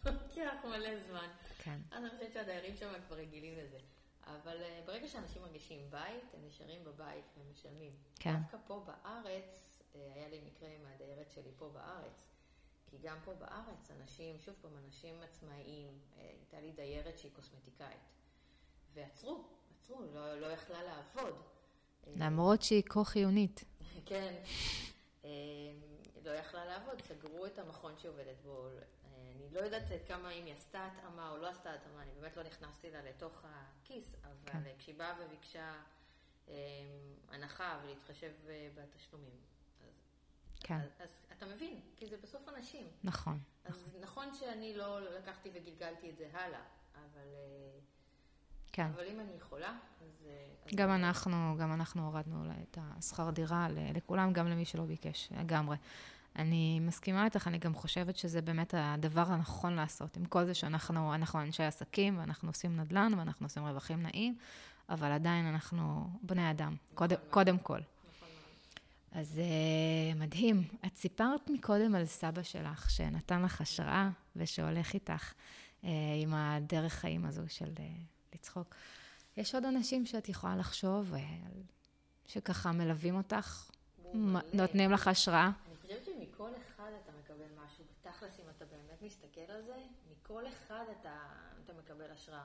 לוקח מלא זמן. כן. אז אני חושבת שהדיירים שם כבר רגילים לזה. אבל uh, ברגע שאנשים מרגישים בית, הם נשארים בבית ומשלמים. כן. דווקא פה בארץ, uh, היה לי מקרה עם הדיירת שלי פה בארץ, כי גם פה בארץ אנשים, שוב פעם, אנשים עצמאיים, uh, הייתה לי דיירת שהיא קוסמטיקאית, ועצרו, עצרו, לא, לא יכלה לעבוד. למרות שהיא כה חיונית. כן. לא יכלה לעבוד, סגרו את המכון שהיא עובדת בו, אני לא יודעת כמה אם היא עשתה התאמה או לא עשתה התאמה, אני באמת לא נכנסתי לה לתוך הכיס, אבל כן. כשהיא באה וביקשה אה, הנחה ולהתחשב אה, בתשלומים, אז, כן. אז, אז אתה מבין, כי זה בסוף אנשים. נכון. אז נכון, נכון שאני לא לקחתי וגלגלתי את זה הלאה, אבל... אה, כן. אבל אם אני יכולה, אז... גם אז אנחנו, גם אנחנו הורדנו את השכר דירה לכולם, גם למי שלא ביקש, לגמרי. אני מסכימה איתך, אני גם חושבת שזה באמת הדבר הנכון לעשות. עם כל זה שאנחנו אנחנו אנשי עסקים, ואנחנו עושים נדל"ן, ואנחנו עושים רווחים נעים, אבל עדיין אנחנו בני אדם, קודם, קודם כל. אז uh, מדהים. את סיפרת מקודם על סבא שלך, שנתן לך השראה ושהולך איתך uh, עם הדרך חיים הזו של uh, לצחוק. יש עוד אנשים שאת יכולה לחשוב, שככה מלווים אותך, נותנים לך השראה? מכל אחד אתה מקבל משהו. תכלס, אם אתה באמת מסתכל על זה, מכל אחד אתה, אתה מקבל השראה.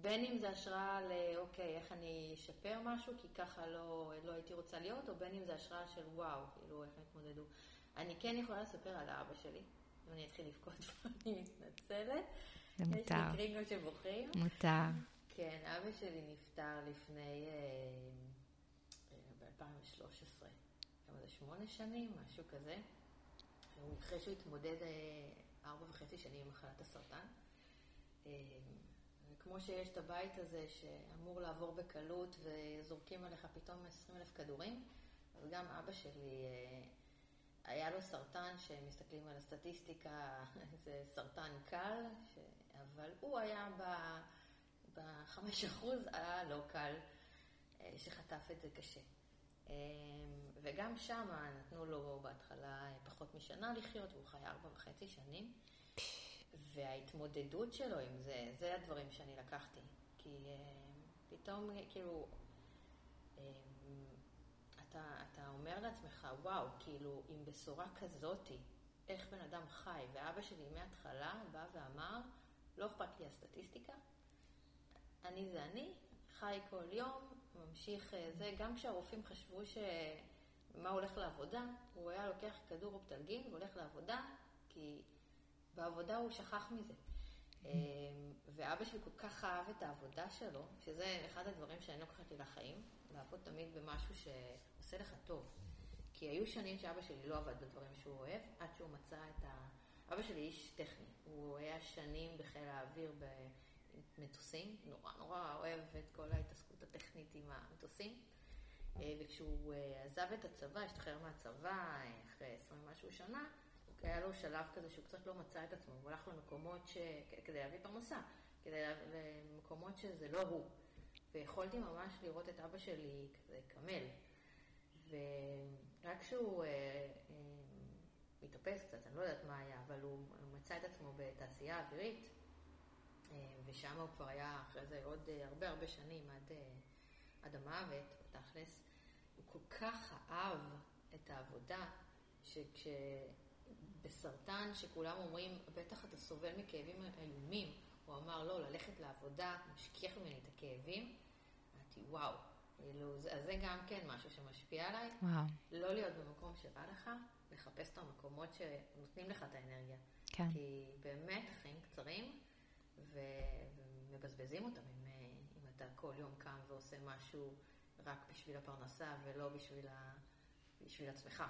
בין אם זה השראה לאוקיי, איך אני אשפר משהו, כי ככה לא, לא הייתי רוצה להיות, או בין אם זה השראה של וואו, כאילו, איך הם התמודדו. אני כן יכולה לספר על האבא שלי, אם אני אתחיל לבכות ואני מתנצלת. זה מותר. יש לי קרינגו שבוכים. מותר. כן, אבא שלי נפטר לפני, אה, ב-2013, כמה זה, שמונה שנים, משהו כזה. אחרי שהוא התמודד אה, ארבע וחצי שנים עם מחלת הסרטן. אה, וכמו שיש את הבית הזה שאמור לעבור בקלות וזורקים עליך פתאום 20 אלף כדורים, אז גם אבא שלי, אה, היה לו סרטן שמסתכלים על הסטטיסטיקה, זה סרטן קל, ש... אבל הוא היה בחמש אחוז הלא קל, שחטף את זה קשה. אמ, וגם שם נתנו לו בהתחלה פחות משנה לחיות, והוא חי ארבע וחצי שנים. וההתמודדות שלו עם זה, זה הדברים שאני לקחתי. כי אמ, פתאום, כאילו, אמ, אתה, אתה אומר לעצמך, וואו, כאילו, עם בשורה כזאתי, איך בן אדם חי, ואבא שלי מההתחלה בא ואמר, לא אכפת לי הסטטיסטיקה, אני זה אני, חי כל יום, ממשיך אה, זה, גם כשהרופאים חשבו שמה הולך לעבודה, הוא היה לוקח כדור אופטלגין והולך לעבודה, כי בעבודה הוא שכח מזה. אה, ואבא שלי כל כך אהב את העבודה שלו, שזה אחד הדברים שאני לוקחת לי לחיים, לעבוד תמיד במשהו שעושה לך טוב. כי היו שנים שאבא שלי לא עבד בדברים שהוא אוהב, עד שהוא מצא את אבא שלי איש טכני, הוא היה שנים בחיל האוויר במטוסים, נורא נורא אוהב את כל ההתעסקות הטכנית עם המטוסים. אה, וכשהוא אה, עזב את הצבא, השתחרר מהצבא אה, אחרי עשרים משהו שנה, היה לו שלב כזה שהוא קצת לא מצא את עצמו, הוא הלך למקומות ש... כדי להביא פרנסה, כדי למקומות שזה לא הוא. ויכולתי ממש לראות את אבא שלי כזה קמל. ורק כשהוא אה, אה, התאפס קצת, אני לא יודעת מה היה, אבל הוא, מצא את עצמו בתעשייה אווירית, ושם הוא כבר היה אחרי זה עוד אה, הרבה הרבה שנים עד, אה, עד המוות, בתכלס. הוא כל כך אהב את העבודה, שכשבסרטן, שכולם אומרים, בטח אתה סובל מכאבים איומים, הוא אמר, לא, ללכת לעבודה, משכיח ממני את הכאבים. אמרתי, וואו, כאילו, אז זה גם כן משהו שמשפיע עליי. וואו. לא להיות במקום שרע לך, לחפש את המקומות שנותנים לך את האנרגיה. כן. כי באמת החיים קצרים, ו... ומבזבזים אותם אם, אם אתה כל יום קם ועושה משהו רק בשביל הפרנסה ולא בשביל, ה... בשביל עצמך.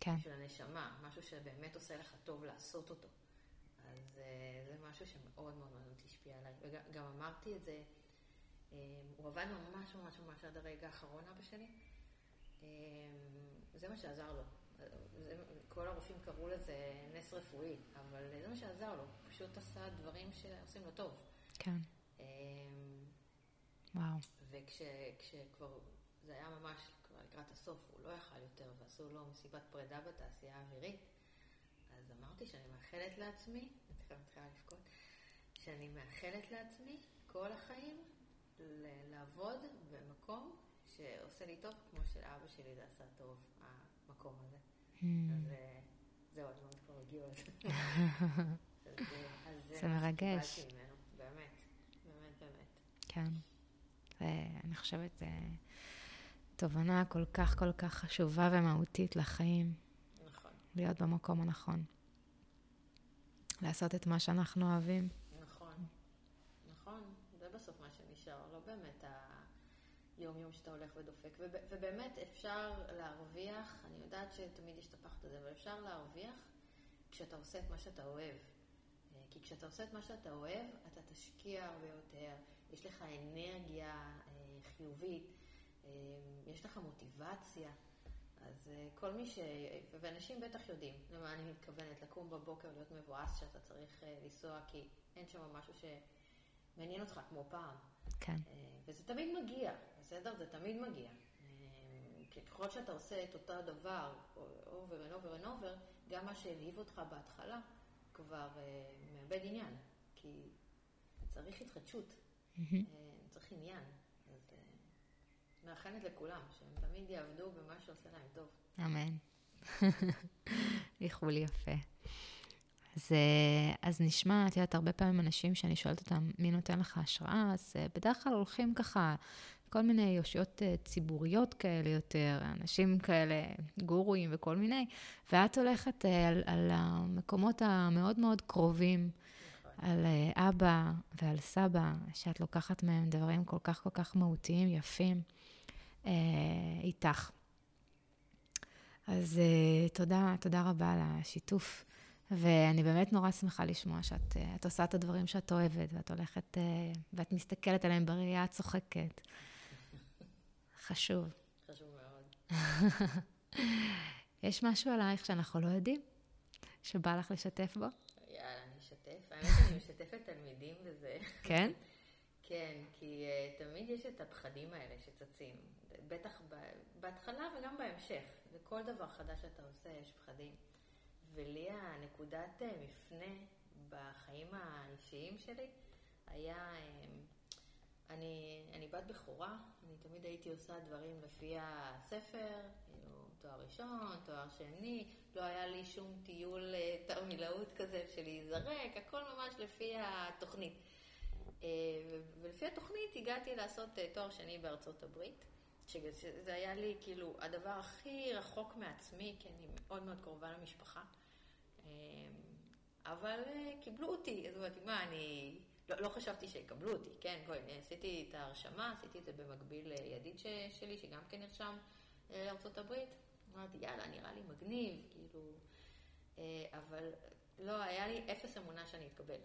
כן. בשביל הנשמה, משהו שבאמת עושה לך טוב לעשות אותו. אז אה, זה משהו שמאוד מאוד מאוד השפיע עליי. וגם אמרתי את זה, אה, הוא עבד ממש ממש ממש עד הרגע האחרון, אבא שלי. אה, זה מה שעזר לו. זה, כל הרופאים קראו לזה נס רפואי, אבל זה מה שעזר לו. הוא פשוט עשה דברים שעושים לו טוב. כן. וואו. וכשכבר זה היה ממש כבר לקראת הסוף, הוא לא יכל יותר, ועשו לו מסיבת פרידה בתעשייה האווירית, אז אמרתי שאני מאחלת לעצמי, מתחילה לבכות, שאני מאחלת לעצמי כל החיים לעבוד במקום שעושה לי טוב, כמו שלאבא שלי זה עשה טוב, המקום הזה. Mm. אז אה, זהו, הדמעות כבר הגיעו על זה. זה מרגש. באמת, באמת, באמת. כן. ואני חושבת שזו תובנה כל כך כל כך חשובה ומהותית לחיים. נכון. להיות במקום הנכון. לעשות את מה שאנחנו אוהבים. נכון, נכון. זה בסוף מה שנשאר, לא באמת היום-יום שאתה הולך ודופק. ובאמת אפשר להרוויח, אני יודעת שתמיד יש את הפחד הזה, אבל אפשר להרוויח כשאתה עושה את מה שאתה אוהב. כי כשאתה עושה את מה שאתה אוהב, אתה תשקיע הרבה יותר, יש לך אנרגיה אה, חיובית, אה, יש לך מוטיבציה. אז אה, כל מי ש... ואנשים בטח יודעים למה אני מתכוונת, לקום בבוקר, להיות מבואס שאתה צריך לנסוע, כי אין שם משהו שמעניין אותך כמו פעם. כן. וזה תמיד מגיע, בסדר? זה תמיד מגיע. ככל שאתה עושה את אותו הדבר, over and over and over, גם מה שהלהיב אותך בהתחלה, כבר מאבד עניין. כי צריך התחדשות. אה, צריך עניין. אז אה, מאחלת לכולם, שהם תמיד יעבדו במה שעושה להם טוב. אמן. איחול יפה. אז, אה, אז נשמע, את יודעת, הרבה פעמים אנשים שאני שואלת אותם, מי נותן לך השראה, אז בדרך כלל הולכים ככה, כל מיני יושיות ציבוריות כאלה יותר, אנשים כאלה, גורואים וכל מיני, ואת הולכת על, על המקומות המאוד מאוד קרובים על אה, אבא ועל סבא, שאת לוקחת מהם דברים כל כך כל כך מהותיים, יפים, אה, איתך. אז אה, תודה, תודה רבה על השיתוף. ואני באמת נורא שמחה לשמוע שאת את עושה את הדברים שאת אוהבת, ואת הולכת, ואת מסתכלת עליהם בראייה הצוחקת. חשוב. חשוב מאוד. יש משהו עלייך שאנחנו לא יודעים? שבא לך לשתף בו? לשתף. האמת שאני משתפת תלמידים בזה. כן? כן, כי uh, תמיד יש את הפחדים האלה שצצים. בטח בהתחלה וגם בהמשך. לכל דבר חדש שאתה עושה יש פחדים. ולי הנקודת uh, מפנה בחיים האישיים שלי היה, uh, אני, אני בת בכורה, אני תמיד הייתי עושה דברים לפי הספר, כאילו תואר ראשון, תואר שני, לא היה לי שום טיול אה, תרמילאות כזה של להיזרק, הכל ממש לפי התוכנית. אה, ולפי התוכנית הגעתי לעשות אה, תואר שני בארצות הברית, שזה היה לי כאילו הדבר הכי רחוק מעצמי, כי אני מאוד מאוד קרובה למשפחה. אבל קיבלו אותי, זאת אומרת, מה, אני לא, לא חשבתי שיקבלו אותי, כן, בואי, עשיתי את ההרשמה, עשיתי את זה במקביל לידיד שלי, שגם כן נרשם לארצות הברית. אמרתי, יאללה, נראה לי מגניב, כאילו... אה, אבל לא, היה לי אפס אמונה שאני אתקבל.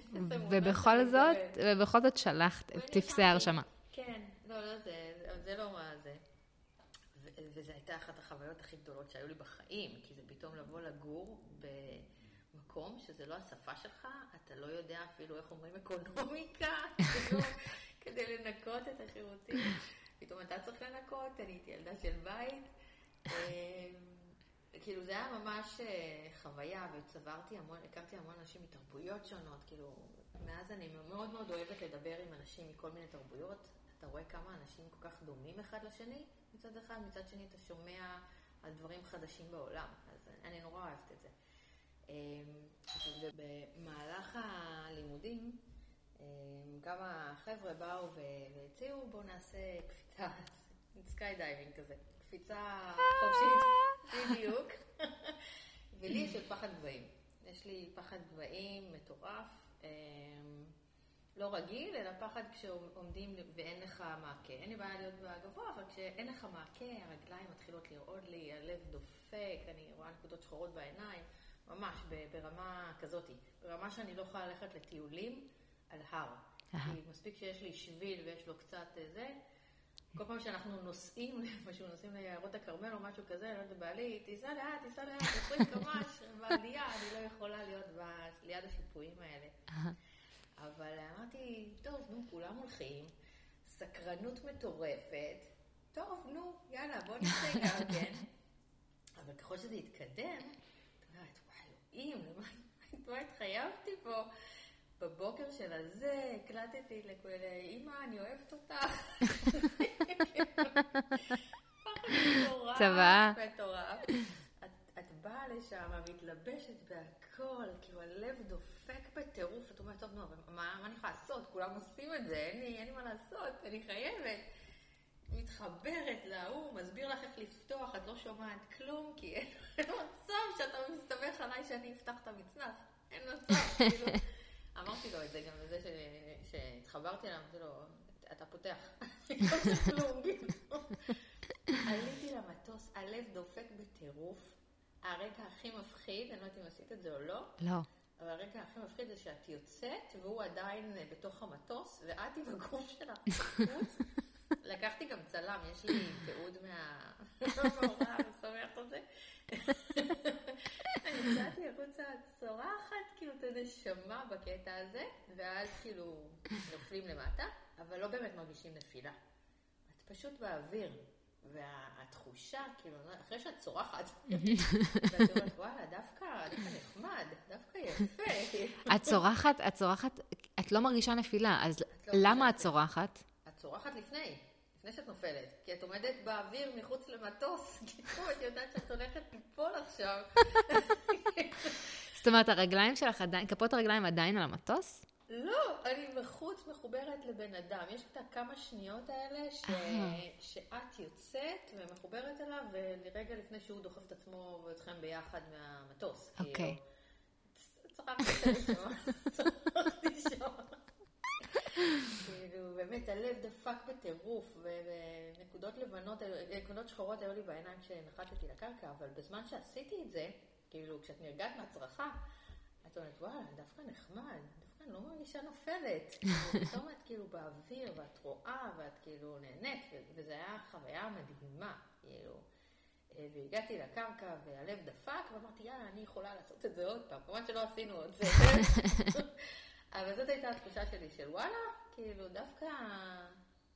ובכל זאת, ובכל זאת שלחת את טפסי ההרשמה. כן, לא, לא זה, זה לא מה זה. וזו הייתה אחת החוויות הכי גדולות שהיו לי בחיים, כי זה פתאום לבוא לגור במקום שזה לא השפה שלך, אתה לא יודע אפילו איך אומרים אקונומיקה, כאילו, כדי לנקות את השירותים. פתאום אתה צריך לנקות, אני הייתי ילדה של בית. אמ, כאילו זה היה ממש אה, חוויה, וצברתי המון, הכרתי המון אנשים מתרבויות שונות, כאילו, מאז אני מאוד מאוד אוהבת לדבר עם אנשים מכל מיני תרבויות. אתה רואה כמה אנשים כל כך דומים אחד לשני, מצד אחד, מצד שני אתה שומע על דברים חדשים בעולם, אז אני נורא אוהבת את זה. אמ, ובמהלך הלימודים, אמ, כמה חבר'ה באו והציעו, בואו נעשה קפיצה, skydiving כזה, קפיצה חופשית, בדיוק. ולי יש עוד פחד גבהים. יש לי פחד גבהים מטורף. לא רגיל, אלא פחד כשעומדים ואין לך מעקה. אין לי בעיה להיות בגבוה, אבל כשאין לך מעקה, הרגליים מתחילות לרעוד לי, הלב דופק, אני רואה נקודות שחורות בעיניים, ממש ברמה כזאתי. ברמה שאני לא יכולה ללכת לטיולים על הר. כי מספיק שיש לי שביל ויש לו קצת אה, זה. כל פעם שאנחנו נוסעים למשהו, נוסעים ליערות הכרמל או משהו כזה, אני אומרת לבעלי, תיסע לאט, תיסע לאט, 20 קמ"ש בעלייה, אני לא יכולה להיות ליד השיפועים האלה. אבל אמרתי, טוב, נו, כולם הולכים, סקרנות מטורפת, טוב, נו, יאללה, בוא נצא גם כן. אבל ככל שזה יתקדם, את אומרת, וואי, אלוהים, למה התחייבתי פה? בבוקר של הזה, הקלטתי לאמא, אני אוהבת אותך. צבא. מטורף. את באה לשם, מתלבשת בהכל, כאילו הלב דופק בטירוף, את אומרת, טוב, נו, מה, מה אני יכולה לעשות? כולם עושים את זה, אין לי, אין לי מה לעשות, אני חייבת. מתחברת להוא, מסביר לך איך לפתוח, את לא שומעת כלום, כי אין מצב שאתה מסתמך עליי שאני אפתח את המצנח. אין מצב, כאילו. אמרתי לו את זה גם לזה שהתחברתי אליו, אמרתי לו, אתה פותח. לא כאילו. עליתי למטוס, הלב דופק בטירוף. הרגע הכי מפחיד, אני לא יודעת אם עשית את זה או לא. לא. אבל הרגע הכי מפחיד זה שאת יוצאת, והוא עדיין בתוך המטוס, ואת עם הגוף שלך לקחתי גם צלם, יש לי תיעוד מהמורה, אני שמחת על זה. אני יצאתי החוצה צורחת, כאילו, את הנשמה בקטע הזה, ואז כאילו נופלים למטה, אבל לא באמת מרגישים נפילה. את פשוט באוויר. והתחושה, כאילו, אחרי שאת צורחת, ואת אומרת, וואלה, דווקא, דווקא נחמד, דווקא יפה. את צורחת, את צורחת, את לא מרגישה נפילה, אז לא למה את צורחת? את צורחת לפני, לפני שאת נופלת, כי את עומדת באוויר מחוץ למטוס, כאילו, את יודעת שאת הולכת ליפול עכשיו. זאת אומרת, הרגליים שלך עדיין, כפות הרגליים עדיין על המטוס? לא, אני בחוץ מחוברת לבן אדם. יש את הכמה שניות האלה ש... שאת יוצאת ומחוברת אליו, ולרגע לפני שהוא דוחף את עצמו ואתכם ביחד מהמטוס. אוקיי. צחקתי שם. כאילו, באמת, הלב דפק בטירוף, ונקודות לבנות, נקודות שחורות היו לי בעיניים כשנחתתי לקרקע, אבל בזמן שעשיתי את זה, כאילו, כשאת נרגעת מהצרחה, את אומרת, וואלה, דווקא נחמד, אני לא מרגישה נופלת. פתאום את כאילו באוויר, ואת רואה, ואת כאילו נהנית, וזו הייתה חוויה מדהימה, כאילו. אה, והגעתי לקרקע, והלב דפק, ואמרתי, יאללה, אני יכולה לעשות את זה עוד פעם. כמובן שלא עשינו עוד זה. אבל זאת הייתה התחושה שלי של וואלה, כאילו, דווקא...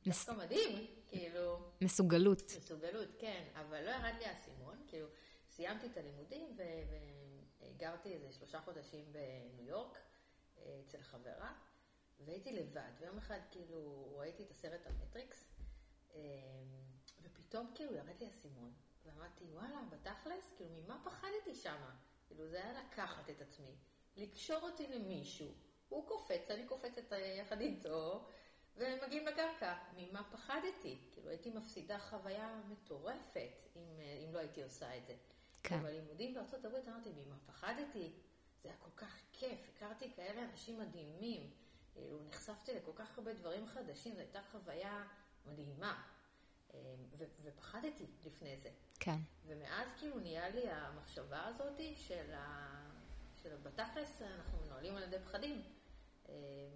דווקא מדהים, כאילו... מסוגלות. מסוגלות, כן. אבל לא ירד לי האסימון, כאילו, סיימתי את הלימודים וגרתי איזה שלושה חודשים בניו יורק. אצל חברה, והייתי לבד, ויום אחד כאילו ראיתי את הסרט המטריקס, אמ, ופתאום כאילו ירד לי האסימון, ואמרתי, וואלה, בתכלס, כאילו, ממה פחדתי שמה? כאילו, זה היה לקחת את עצמי, לקשור אותי למישהו, הוא קופץ, אני קופצת יחד איתו, ומגיעים לקרקע. ממה פחדתי? כאילו, הייתי מפסידה חוויה מטורפת אם, אם לא הייתי עושה את זה. כן. בלימודים בארצות הברית אמרתי, ממה פחדתי? זה היה כל כך כיף, הכרתי כאלה אנשים מדהימים, כאילו, נחשפתי לכל כך הרבה דברים חדשים, זו הייתה חוויה מדהימה. אמ, ופחדתי לפני זה. כן. ומאז כאילו נהיה לי המחשבה הזאת של, ה... שבתכלס אנחנו מנוהלים על ידי פחדים. אה,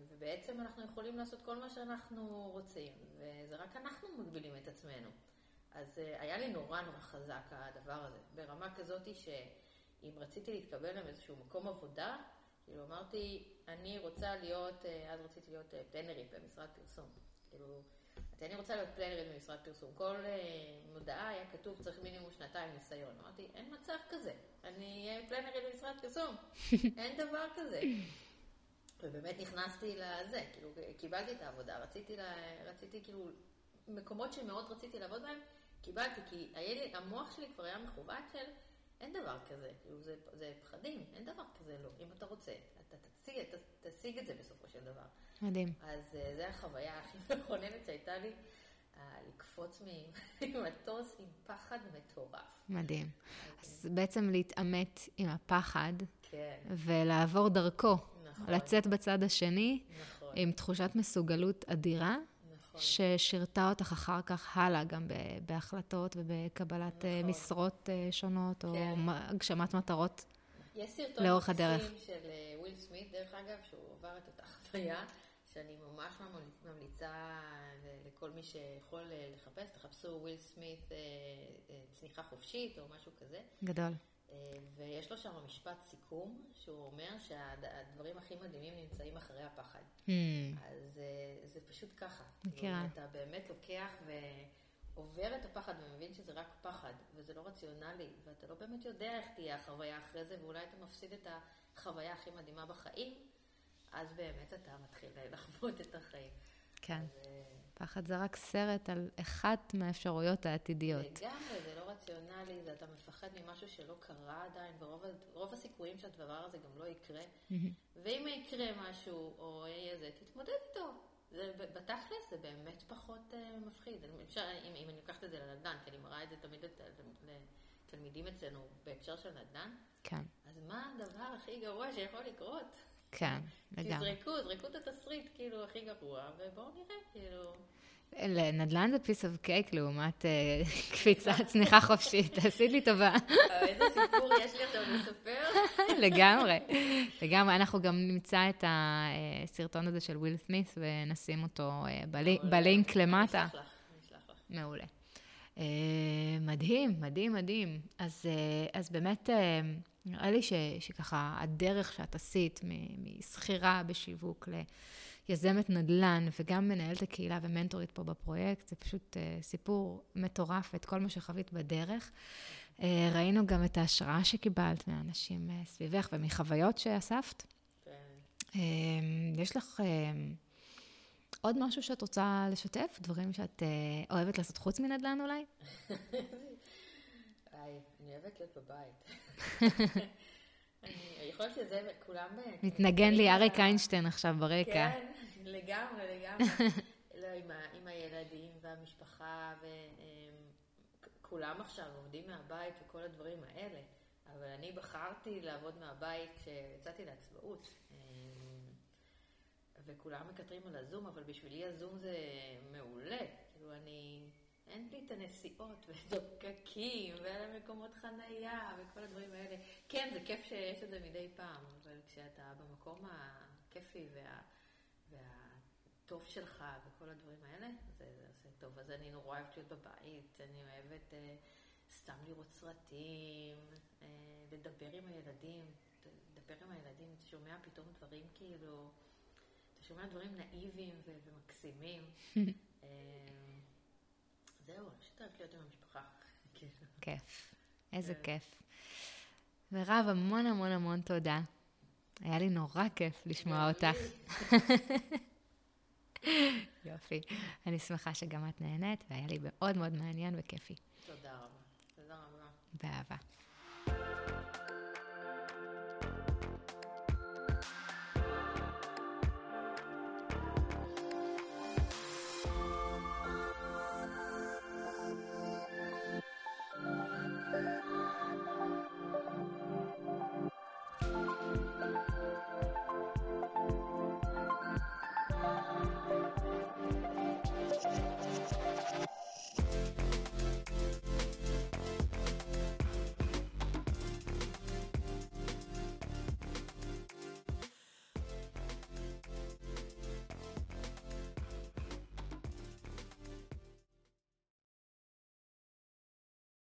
ובעצם אנחנו יכולים לעשות כל מה שאנחנו רוצים, וזה רק אנחנו מגבילים את עצמנו. אז אה, היה לי נורא נורא חזק הדבר הזה, ברמה כזאת שאם רציתי להתקבל לאיזשהו מקום עבודה, כאילו אמרתי, אני רוצה להיות, אה, אז רציתי להיות פלנרית במשרד פרסום. כאילו, אני רוצה להיות פלנרית במשרד פרסום. כל מודעה היה כתוב, צריך מינימום שנתיים ניסיון. אמרתי, אין מצב כזה, אני אהיה פלנרית במשרד פרסום, אין דבר כזה. ובאמת נכנסתי לזה, כאילו, קיבלתי את העבודה, רציתי, לה, רציתי כאילו, מקומות שמאוד רציתי לעבוד בהם, קיבלתי, כי לי, המוח שלי כבר היה מכוון של, אין דבר כזה, כאילו, זה, זה פחדים, אין דבר כזה לא, אם אתה רוצה, אתה תשיג, ת, תשיג את זה בסופו של דבר. מדהים. אז אה, זו החוויה הכי מכוננת שהייתה לי. לקפוץ ממטוס עם פחד מטורף. מדהים. אז בעצם להתעמת עם הפחד, כן. ולעבור דרכו. נכון. לצאת בצד השני, נכון. עם תחושת מסוגלות אדירה. ששירתה אותך אחר כך הלאה, גם בהחלטות ובקבלת אה, נכון. משרות אה, שונות, כן. או הגשמת מטרות לאורך הדרך. יש סרטון מקסים של אה, וויל סמית, דרך אגב, שהוא עבר את אותה חוויה, שאני ממש ממליצה לכל מי שיכול לחפש, תחפשו וויל סמית צניחה חופשית או משהו כזה. גדול. אה, ויש לו שם משפט סיכום, שהוא אומר שהדברים הכי מדהימים נמצאים אחרי הפחד. ממ. אז אה, זה פשוט ככה. מכירה. אתה באמת לוקח ועובר את הפחד ומבין שזה רק פחד, וזה לא רציונלי, ואתה לא באמת יודע איך תהיה החוויה אחרי זה, ואולי אתה מפסיד את החוויה הכי מדהימה בחיים, אז באמת אתה מתחיל לחוות את החיים. כן. אז, אה, פחד זה רק סרט על אחת מהאפשרויות העתידיות. לגמרי, זה לא רציונלי, זה אתה מפחד ממשהו שלא קרה עדיין, ורוב הסיכויים שהדבר הזה גם לא יקרה. ואם יקרה משהו, או יהיה זה, תתמודד איתו. זה, בתכלס זה באמת פחות אה, מפחיד. אפשר, אם, אם אני לוקחת את זה לנדל"ן, כי אני מראה את זה תמיד לתלמידים אצלנו בהקשר של נדל"ן, כן. אז מה הדבר הכי גרוע שיכול לקרות? כן, לגמרי. תזרקו, זרקו את התסריט כאילו הכי גרוע, ובואו נראה, כאילו... נדל"ן זה piece of cake לעומת אה, קפיצה, צניחה חופשית, עשית לי טובה. אה, איזה סיפור יש לי עכשיו לספר? לגמרי, לגמרי. אנחנו גם נמצא את הסרטון הזה של וויל סמית ונשים אותו אה, בלינק למטה. מעולה. מדהים, מדהים, מדהים. אז באמת, נראה לי ש, שככה הדרך שאת עשית משכירה בשיווק ליזמת נדל"ן וגם מנהלת הקהילה ומנטורית פה בפרויקט, זה פשוט uh, סיפור מטורף את כל מה שחווית בדרך. Uh, ראינו גם את ההשראה שקיבלת מהאנשים uh, סביבך ומחוויות שאספת. כן. Uh, יש לך עוד משהו שאת רוצה לשתף? דברים שאת אוהבת לעשות חוץ מנדל"ן אולי? אני אוהבת להיות בבית. יכול להיות שזה כולם... מתנגן לי אריק איינשטיין עכשיו ברקע. כן, לגמרי, לגמרי. לא, עם הילדים והמשפחה, וכולם עכשיו עובדים מהבית וכל הדברים האלה. אבל אני בחרתי לעבוד מהבית כשיצאתי לעצמאות. וכולם מקטרים על הזום, אבל בשבילי הזום זה מעולה. כאילו, אני... אין לי את הנסיעות ואת הפקקים והמקומות חנייה וכל הדברים האלה. כן, זה כיף שיש את זה מדי פעם, אבל כשאתה במקום הכיפי וה, והטוב שלך וכל הדברים האלה, זה, זה עושה טוב. אז אני נורא אוהבת להיות בבית, אני אוהבת אה, סתם לראות סרטים, אה, לדבר עם הילדים. לדבר עם הילדים, אתה שומע פתאום דברים כאילו, אתה שומע דברים נאיביים ומקסימים. אה, זהו, פשוט אוהבת להיות עם המשפחה. כיף. איזה כן. כיף. מירב, המון המון המון תודה. היה לי נורא כיף לשמוע אותך. יופי. אני שמחה שגם את נהנית, והיה לי מאוד מאוד מעניין וכיפי. תודה רבה. תודה רבה. באהבה.